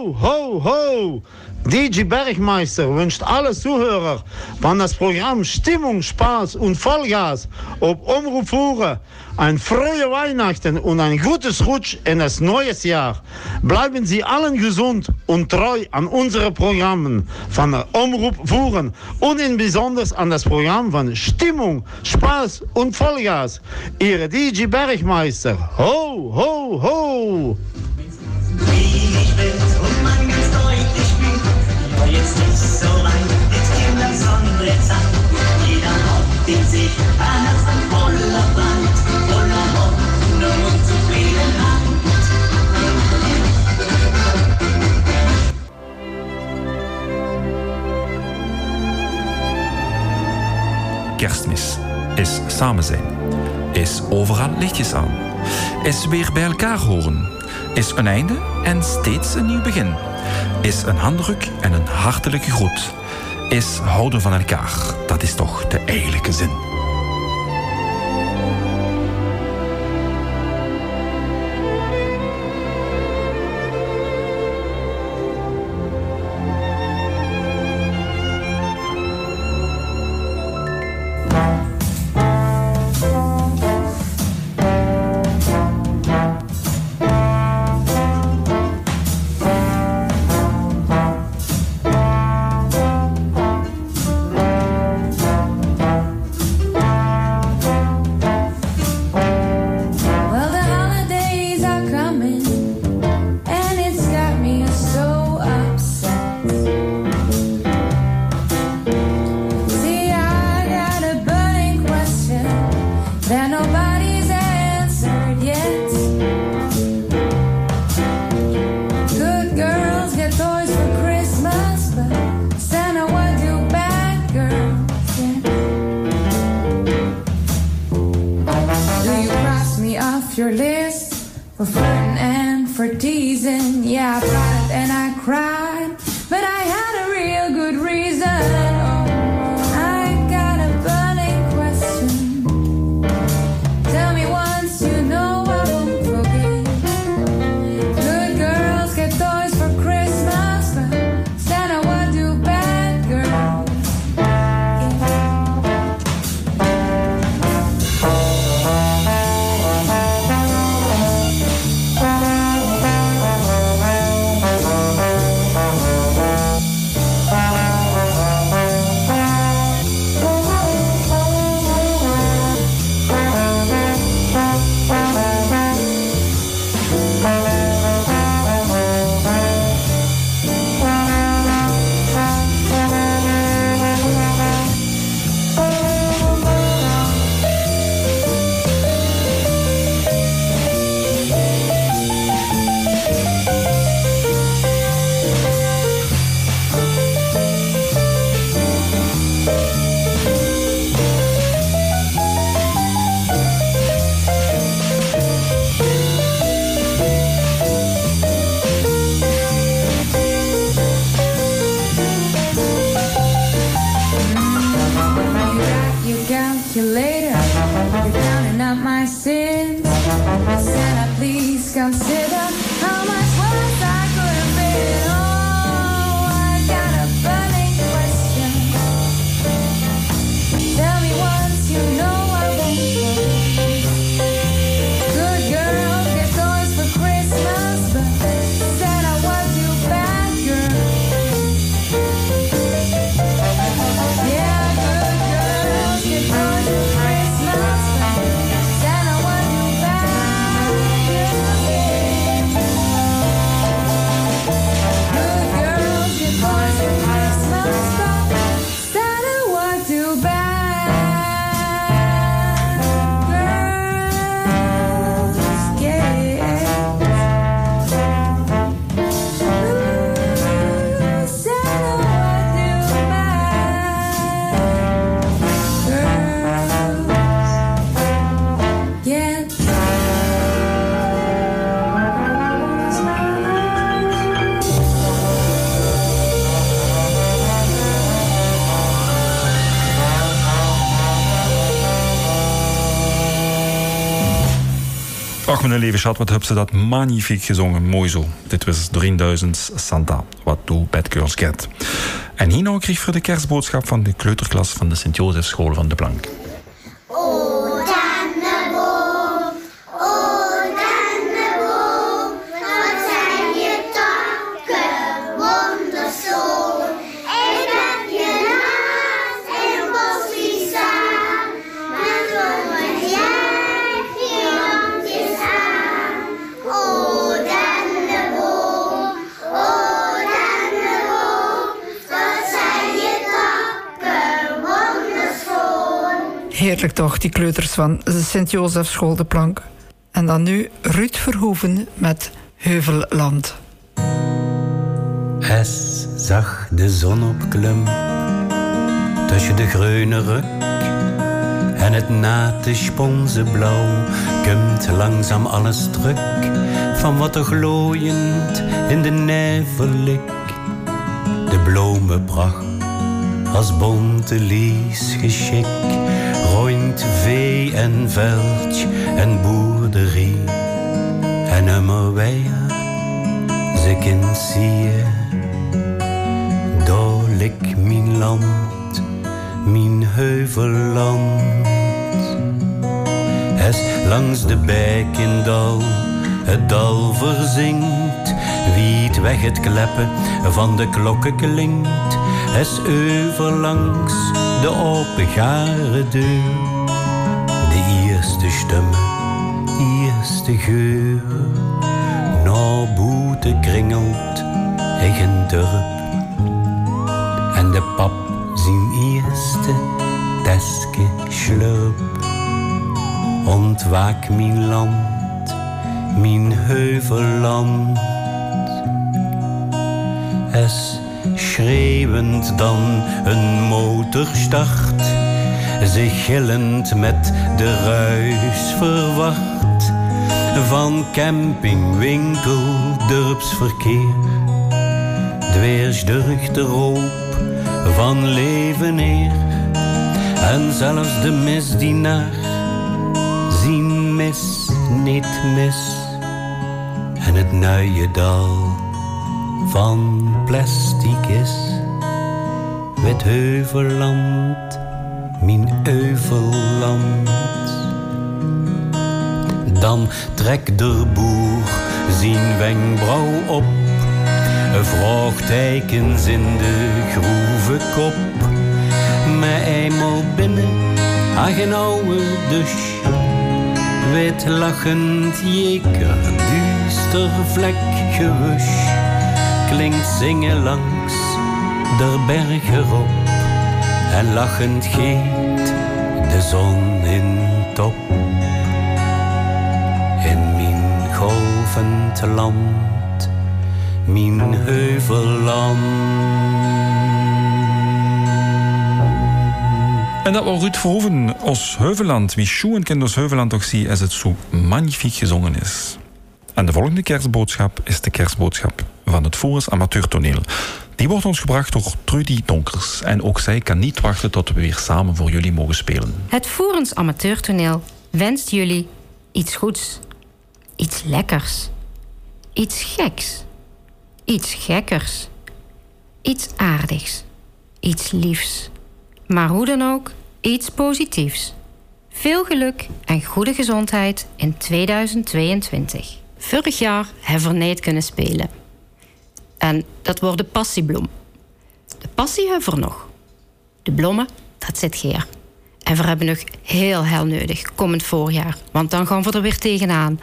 Ho, ho, ho! DJ Bergmeister wünscht alle Zuhörer von das Programm Stimmung, Spaß und Vollgas auf Umruf Hure ein frohe Weihnachten und ein gutes Rutsch in das neue Jahr. Bleiben Sie allen gesund und treu an unsere Programmen von der Umruf Fuhren und in besonders an das Programm von Stimmung, Spaß und Vollgas. Ihre DJ Bergmeister. Ho, ho, ho! Ich bin's Kerstmis is samen zijn. Is overal lichtjes aan. Is weer bij elkaar horen. Is een einde en steeds een nieuw begin. Is een handdruk en een hartelijke groet. Is houden van elkaar. Dat is toch de eigenlijke zin. Mijn lieve schat, wat hebben ze dat magnifiek gezongen. Mooi zo. Dit was 3000 Santa. What do bad girls get? En Hino kreeg voor de kerstboodschap van de kleuterklas van de Sint-Jozefschool van de Plank. Kleuters van de Sint-Jozefschool de Plank. En dan nu Ruud Verhoeven met Heuvelland. Es zag de zon opklim tussen de groene ruk en het nate sponseblauw komt langzaam alles terug van wat er glooiend in de nevel ligt. De bloemenpracht als bonte lies geschik rond vee en veldje en boerderie en immer weer ze kind zie daar ligt mijn land, mijn heuvelland. Es langs de bek in dal, het dal verzinkt. Wie het weg het kleppen van de klokken klinkt. Es over langs de opengare deur. De eerste stem, eerste geur. Na boete kringelt eigen dorp. En de pap zijn eerste teske slurp. Ontwaak mijn land, mijn heuvelland. Es schreeuwend dan een motor start. Zich gillend met de ruis verwacht. Van camping, winkel, dorpsverkeer. Dweers durgt de roop van leven neer. En zelfs de misdienaar zien mis niet mis. En het nuie dal van plastic is. Wit heuvelland, mijn heuvelland. Dan trekt de boer zijn wenkbrauw op. Vraagtekens in de groeve kop. Maar eenmaal binnen, ach een oude douche. Wit lachend jeker, duister vlek gewusch. Klinkt zingen langs der bergen op. En lachend geeft de zon in top. In mijn golvend land, mijn heuvelland. En dat was Ruud Verhoeven, ons Heuveland. Wie schoen kent ons Heuveland toch zie als het zo magnifiek gezongen is. En de volgende kerstboodschap is de kerstboodschap van het Voerens Amateurtoneel. Die wordt ons gebracht door Trudy Donkers. En ook zij kan niet wachten tot we weer samen voor jullie mogen spelen. Het Voerens Amateurtoneel wenst jullie iets goeds. Iets lekkers. Iets geks. Iets gekkers. Iets aardigs. Iets liefs. Maar hoe dan ook, iets positiefs. Veel geluk en goede gezondheid in 2022. Vorig jaar hebben we niet kunnen spelen. En dat wordt de passiebloem. De passie hebben we nog. De bloemen, dat zit hier. En we hebben nog heel, heel nodig, komend voorjaar. Want dan gaan we er weer tegenaan.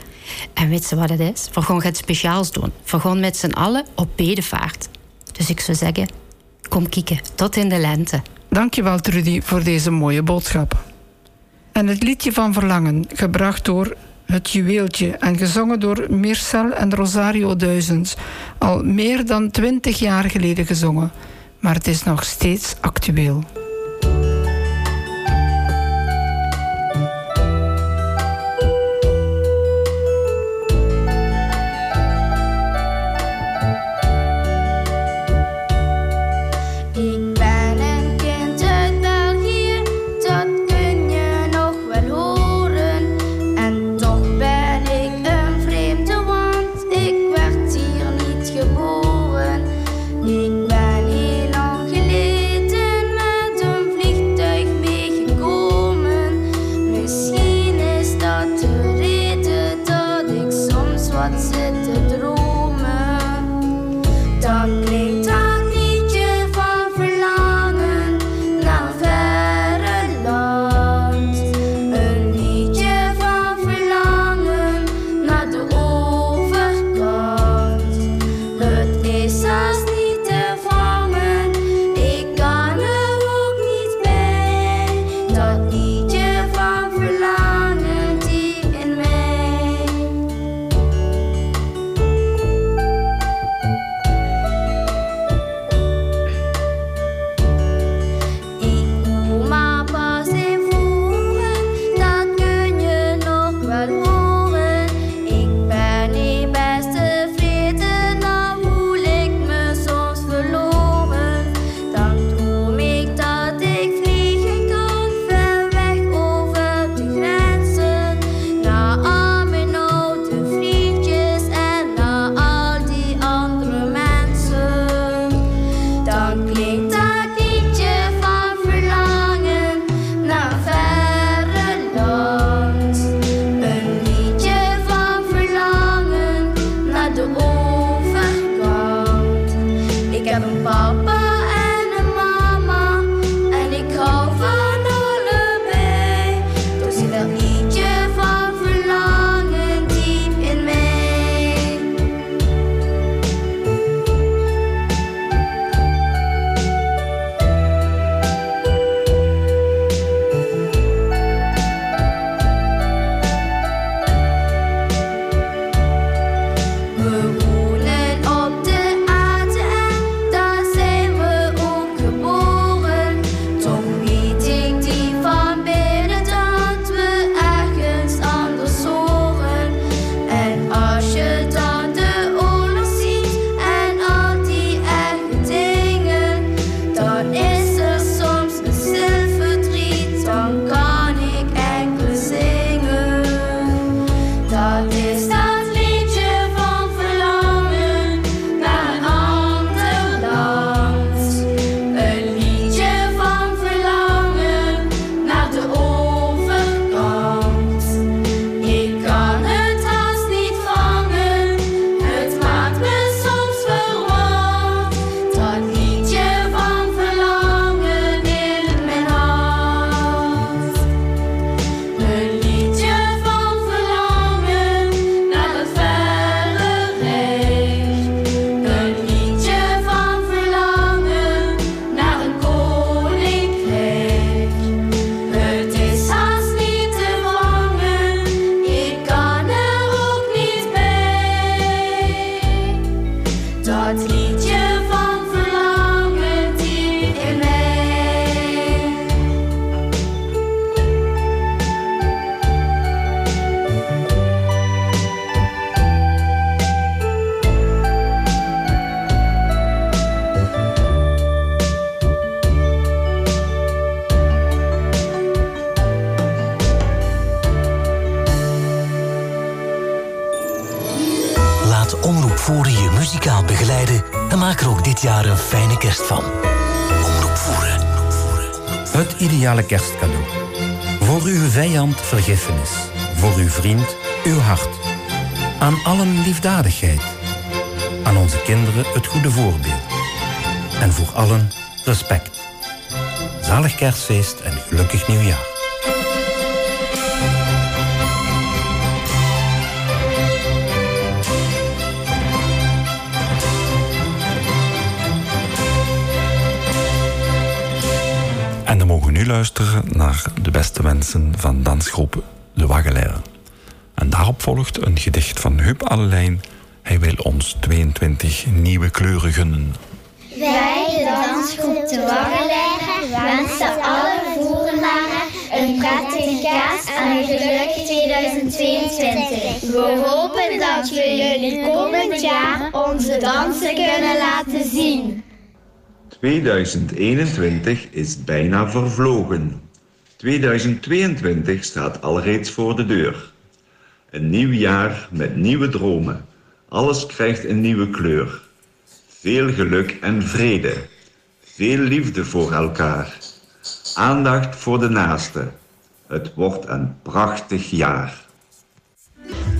En weet ze wat het is? We gaan het speciaals doen. We gaan met z'n allen op bedevaart. Dus ik zou zeggen, kom kijken, tot in de lente. Dankjewel Trudy voor deze mooie boodschap. En het liedje van Verlangen, gebracht door Het Juweeltje en gezongen door Mircel en Rosario Duizends. Al meer dan twintig jaar geleden gezongen, maar het is nog steeds actueel. Vriend uw hart. Aan allen liefdadigheid. Aan onze kinderen het goede voorbeeld. En voor allen respect. Zalig kerstfeest en gelukkig nieuwjaar. En dan mogen we nu luisteren naar de beste wensen van dansgroep De Waggeleren. Daarop volgt een gedicht van Huub Allelijn. Hij wil ons 22 nieuwe kleuren gunnen. Wij, de dansgroep De Waggeleren, wensen alle voerenaren een prettige kerst en een gelukkig 2022. We hopen dat we jullie komend jaar onze dansen kunnen laten zien. 2021 is bijna vervlogen. 2022 staat alreeds voor de deur. Een nieuw jaar met nieuwe dromen. Alles krijgt een nieuwe kleur. Veel geluk en vrede. Veel liefde voor elkaar. Aandacht voor de naaste. Het wordt een prachtig jaar.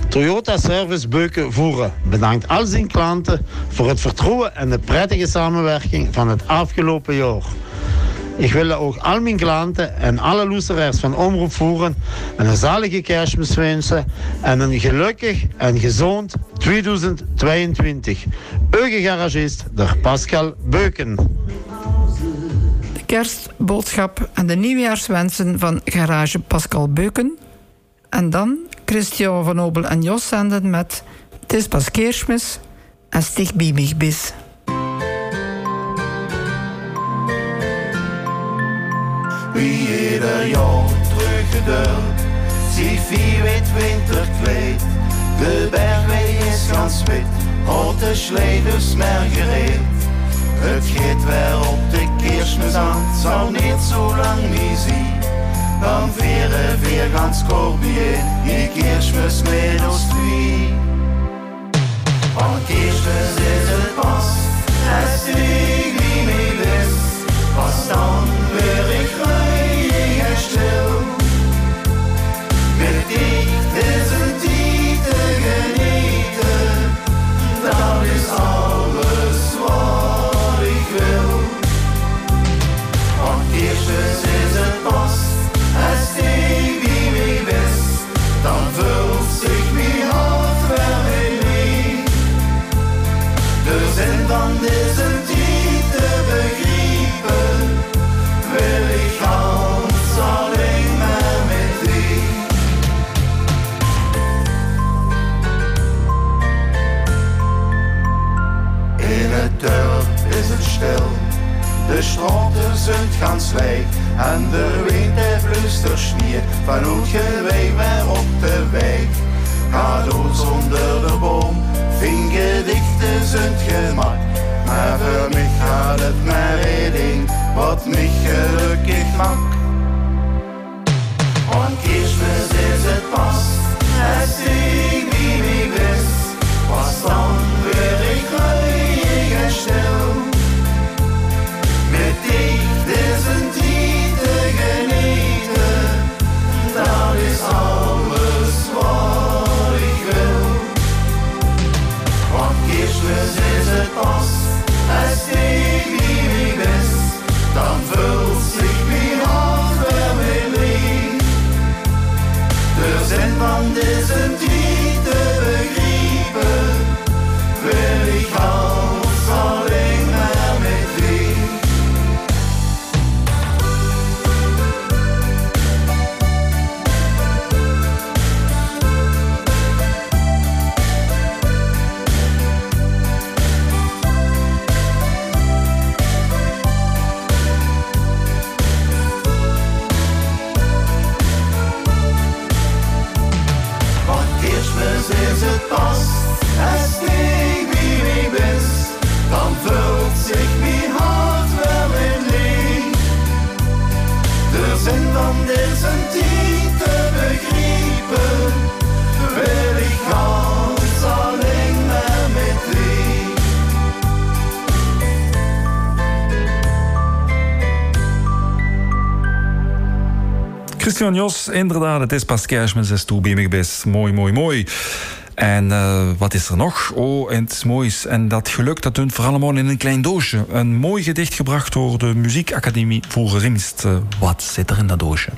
Toyota Service Beuken Voeren bedankt al zijn klanten voor het vertrouwen en de prettige samenwerking van het afgelopen jaar. Ik wil ook al mijn klanten en alle luisteraars van Omroep Voeren een zalige kerstmis wensen en een gelukkig en gezond 2022. Uw garagist, de Pascal Beuken. De kerstboodschap en de nieuwjaarswensen van garage Pascal Beuken. En dan Christian van Obel en Jos zenden met Het is pas kerstmis en stig bij Wie ieder jaar teruggedeeld, zie wit winterkleed. De bergweg is gans wit, had de gereed. Het gaat weer op de kerstmis aan, zou niet zo lang niet zien. Dan vieren vier gans korbier, die kerstmis met ons en de wind luister sneeuw van hoe gewee weer op de weg. Cadeaus onder de boom, vingedichten zijn gemak, maar voor mij gaat het maar één ding, wat mij gelukkig maakt. Want kerstmis is het pas, als ik wie mij wist, was dan weer Christian Jos, inderdaad, het is pas kerstmis, is toe bij best. Mooi, mooi, mooi. En uh, wat is er nog? Oh, en het is moois. En dat geluk, dat doen voor allemaal in een klein doosje. Een mooi gedicht gebracht door de Muziekacademie voor Ringst. Uh, wat zit er in dat doosje?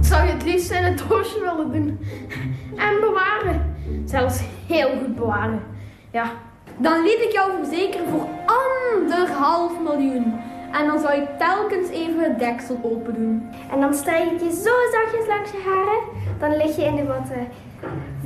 Zou je het liefst in het doosje willen doen. En bewaren. Zelfs heel goed bewaren. Ja, dan liet ik jou verzekeren voor anderhalf miljoen. En dan zou ik telkens even het deksel open doen. En dan strijk ik je zo zachtjes langs je haren, dan lig je in de watten.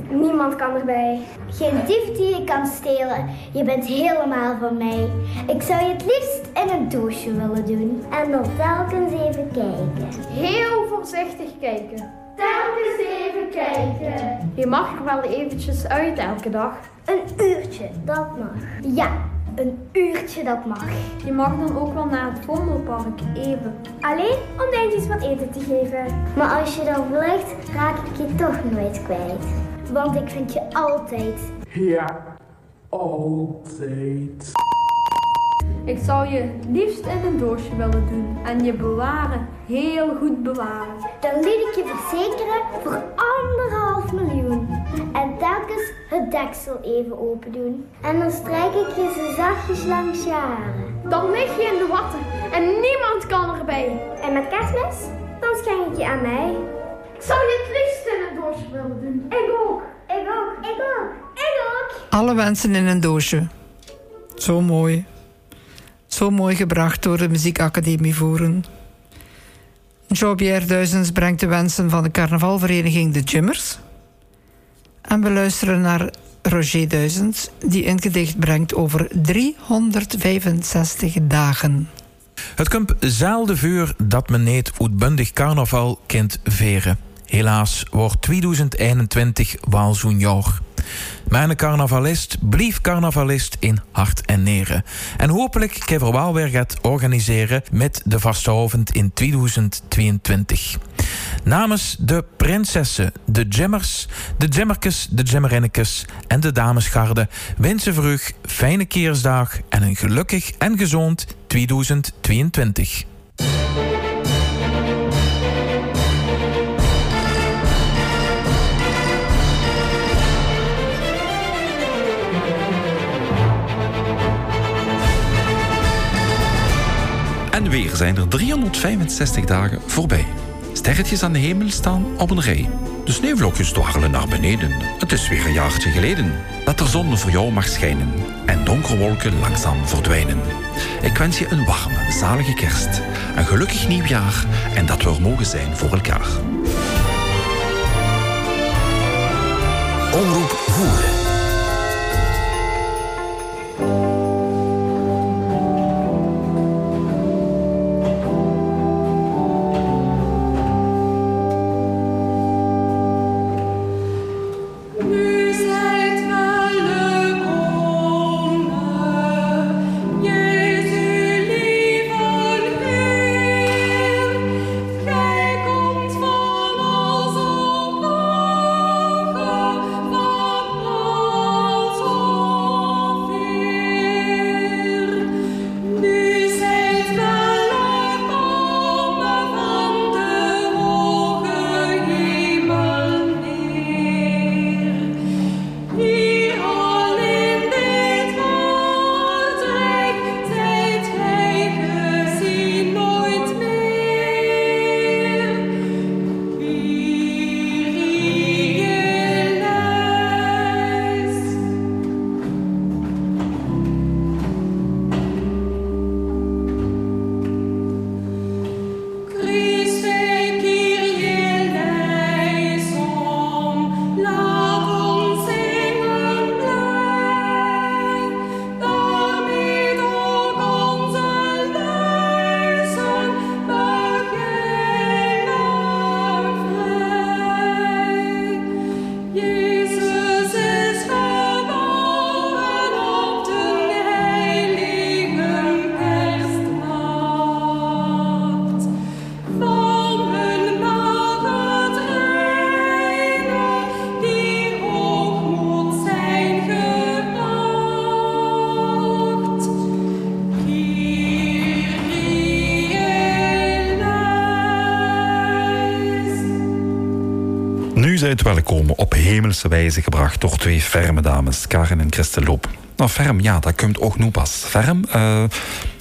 Niemand kan erbij. Geen dief die je kan stelen. Je bent helemaal van mij. Ik zou je het liefst in een doosje willen doen. En dan telkens even kijken. Heel voorzichtig kijken. Telkens even kijken. Je mag er wel eventjes uit elke dag. Een uurtje, dat mag. Ja, een uurtje dat mag. Je mag dan ook wel naar het Vondelpark even. Alleen om Dijntjes wat eten te geven. Maar als je dan vlucht, raak ik je toch nooit kwijt. Want ik vind je altijd. Ja, altijd. Ik zou je liefst in een doosje willen doen en je bewaren, heel goed bewaren. Dan liet ik je verzekeren voor anderhalf miljoen. En telkens het deksel even open doen. En dan strijk ik je zo zachtjes langs je haren. Dan lig je in de watten en niemand kan erbij. En met kerstmis? Dan schenk ik je aan mij. Ik zou je het liefst in een doosje willen doen. Ik ook. Ik ook. Ik ook. Ik ook. Alle wensen in een doosje. Zo mooi. Zo mooi gebracht door de Muziekacademie Voeren. Jean-Pierre Duizens brengt de wensen van de carnavalvereniging De Jimmers. En we luisteren naar Roger Duizens, die een gedicht brengt over 365 dagen. Het komt zelden vuur dat men niet uitbundig carnaval kent veren. Helaas wordt 2021 wel zo'n jaar. Mijn carnavalist blief carnavalist in hart en neren. En hopelijk wel weer gaat organiseren met de vasteavond in 2022. Namens de prinsessen, de Jemmers, de Jemmerkes, de Jemmerinnekes en de damesgarde wensen voor u fijne keersdag en een gelukkig en gezond 2022. En weer zijn er 365 dagen voorbij. Sterretjes aan de hemel staan op een rij. De sneeuwvlokjes dwarrelen naar beneden. Het is weer een jaartje geleden dat de zon voor jou mag schijnen en donkere wolken langzaam verdwijnen. Ik wens je een warme, zalige kerst, een gelukkig nieuwjaar en dat we er mogen zijn voor elkaar. Omroep Voeren. Het welkomen op hemelse wijze gebracht door twee ferme dames, Karen en Christel Loop. Nou, ferm, ja, dat komt ook nu pas. Ferm, uh,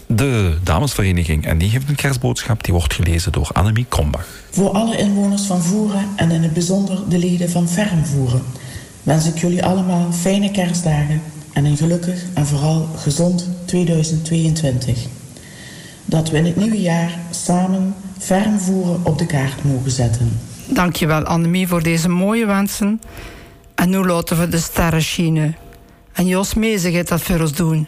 de damesvereniging. En die heeft een kerstboodschap, die wordt gelezen door Annemie Krombach. Voor alle inwoners van Voeren en in het bijzonder de leden van Ferm Voeren... wens ik jullie allemaal fijne kerstdagen en een gelukkig en vooral gezond 2022. Dat we in het nieuwe jaar samen Ferm Voeren op de kaart mogen zetten. Dankjewel Annemie voor deze mooie wensen. En nu laten we de sterren schijnen. En Jos Meeze gaat dat voor ons doen.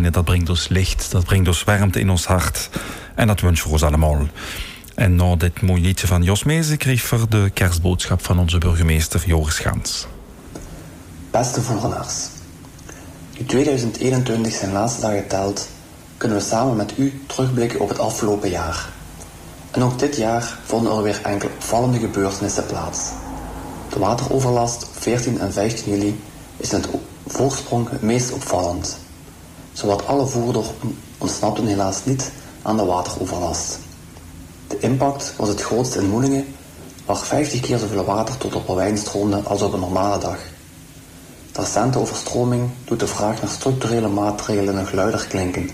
Dat brengt ons licht, dat brengt ons warmte in ons hart. En dat wens voor ons allemaal. En na dit mooie liedje van Jos Meeze kreeg we de kerstboodschap van onze burgemeester Joris Gans. Beste voerenaars, nu 2021 zijn laatste dagen telt, kunnen we samen met u terugblikken op het afgelopen jaar. En ook dit jaar vonden er weer enkele opvallende gebeurtenissen plaats. De wateroverlast op 14 en 15 juli is in het voorsprong meest opvallend. Zowat alle voerdorpen ontsnapten helaas niet aan de wateroverlast. De impact was het grootst in Moelingen, waar 50 keer zoveel water tot op Perwijn stroomde als op een normale dag. De recente overstroming doet de vraag naar structurele maatregelen nog luider klinken.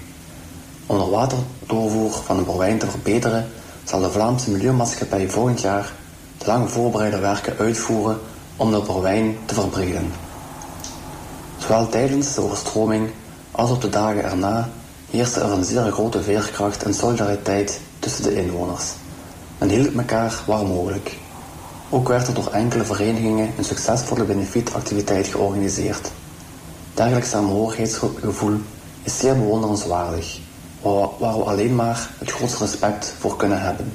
Om de waterdoorvoer van de Perwijn te verbeteren, zal de Vlaamse Milieumaatschappij volgend jaar de lang voorbereide werken uitvoeren om de Perwijn te verbreden. Zowel tijdens de overstroming als op de dagen erna heerste er een zeer grote veerkracht en solidariteit tussen de inwoners. Men hielp elkaar waar mogelijk. Ook werd er door enkele verenigingen een succesvolle benefietactiviteit georganiseerd. Dergelijk samenhorigheidsgevoel is zeer bewonderenswaardig waar we alleen maar het grootste respect voor kunnen hebben.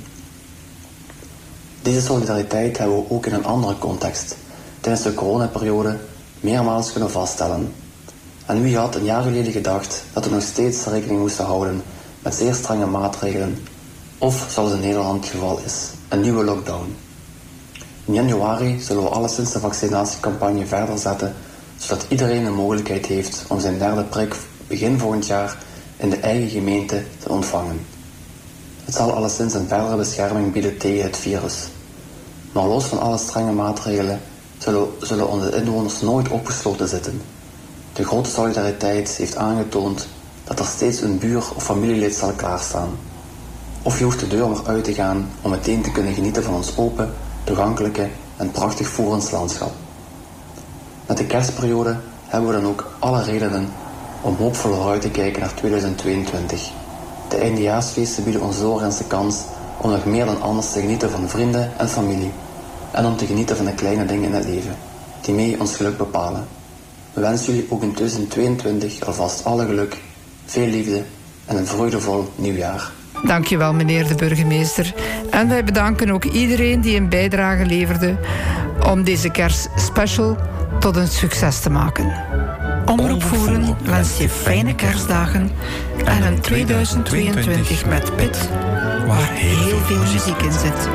Deze solidariteit hebben we ook in een andere context, tijdens de coronaperiode, meermaals kunnen vaststellen. En wie had een jaar geleden gedacht dat we nog steeds rekening moesten houden met zeer strenge maatregelen, of zoals in Nederland het geval is, een nieuwe lockdown. In januari zullen we alleszins de vaccinatiecampagne verder zetten, zodat iedereen de mogelijkheid heeft om zijn derde prik begin volgend jaar in de eigen gemeente te ontvangen. Het zal alleszins een verdere bescherming bieden tegen het virus. Maar los van alle strenge maatregelen zullen, zullen onze inwoners nooit opgesloten zitten. De grote solidariteit heeft aangetoond dat er steeds een buur of familielid zal klaarstaan. Of je hoeft de deur nog uit te gaan om meteen te kunnen genieten van ons open, toegankelijke en prachtig Voerens landschap. Met de kerstperiode hebben we dan ook alle redenen om hoopvol vooruit te kijken naar 2022. De eindejaarsfeesten bieden ons doorgaans de kans om nog meer dan anders te genieten van vrienden en familie. En om te genieten van de kleine dingen in het leven, die mee ons geluk bepalen. We wensen jullie ook in 2022 alvast alle geluk, veel liefde en een vreugdevol nieuwjaar. Dankjewel, meneer de burgemeester. En wij bedanken ook iedereen die een bijdrage leverde om deze kerstspecial tot een succes te maken. Omroep Voeren wens je fijne kerstdagen en een 2022 met Pit, waar heel veel muziek in zit.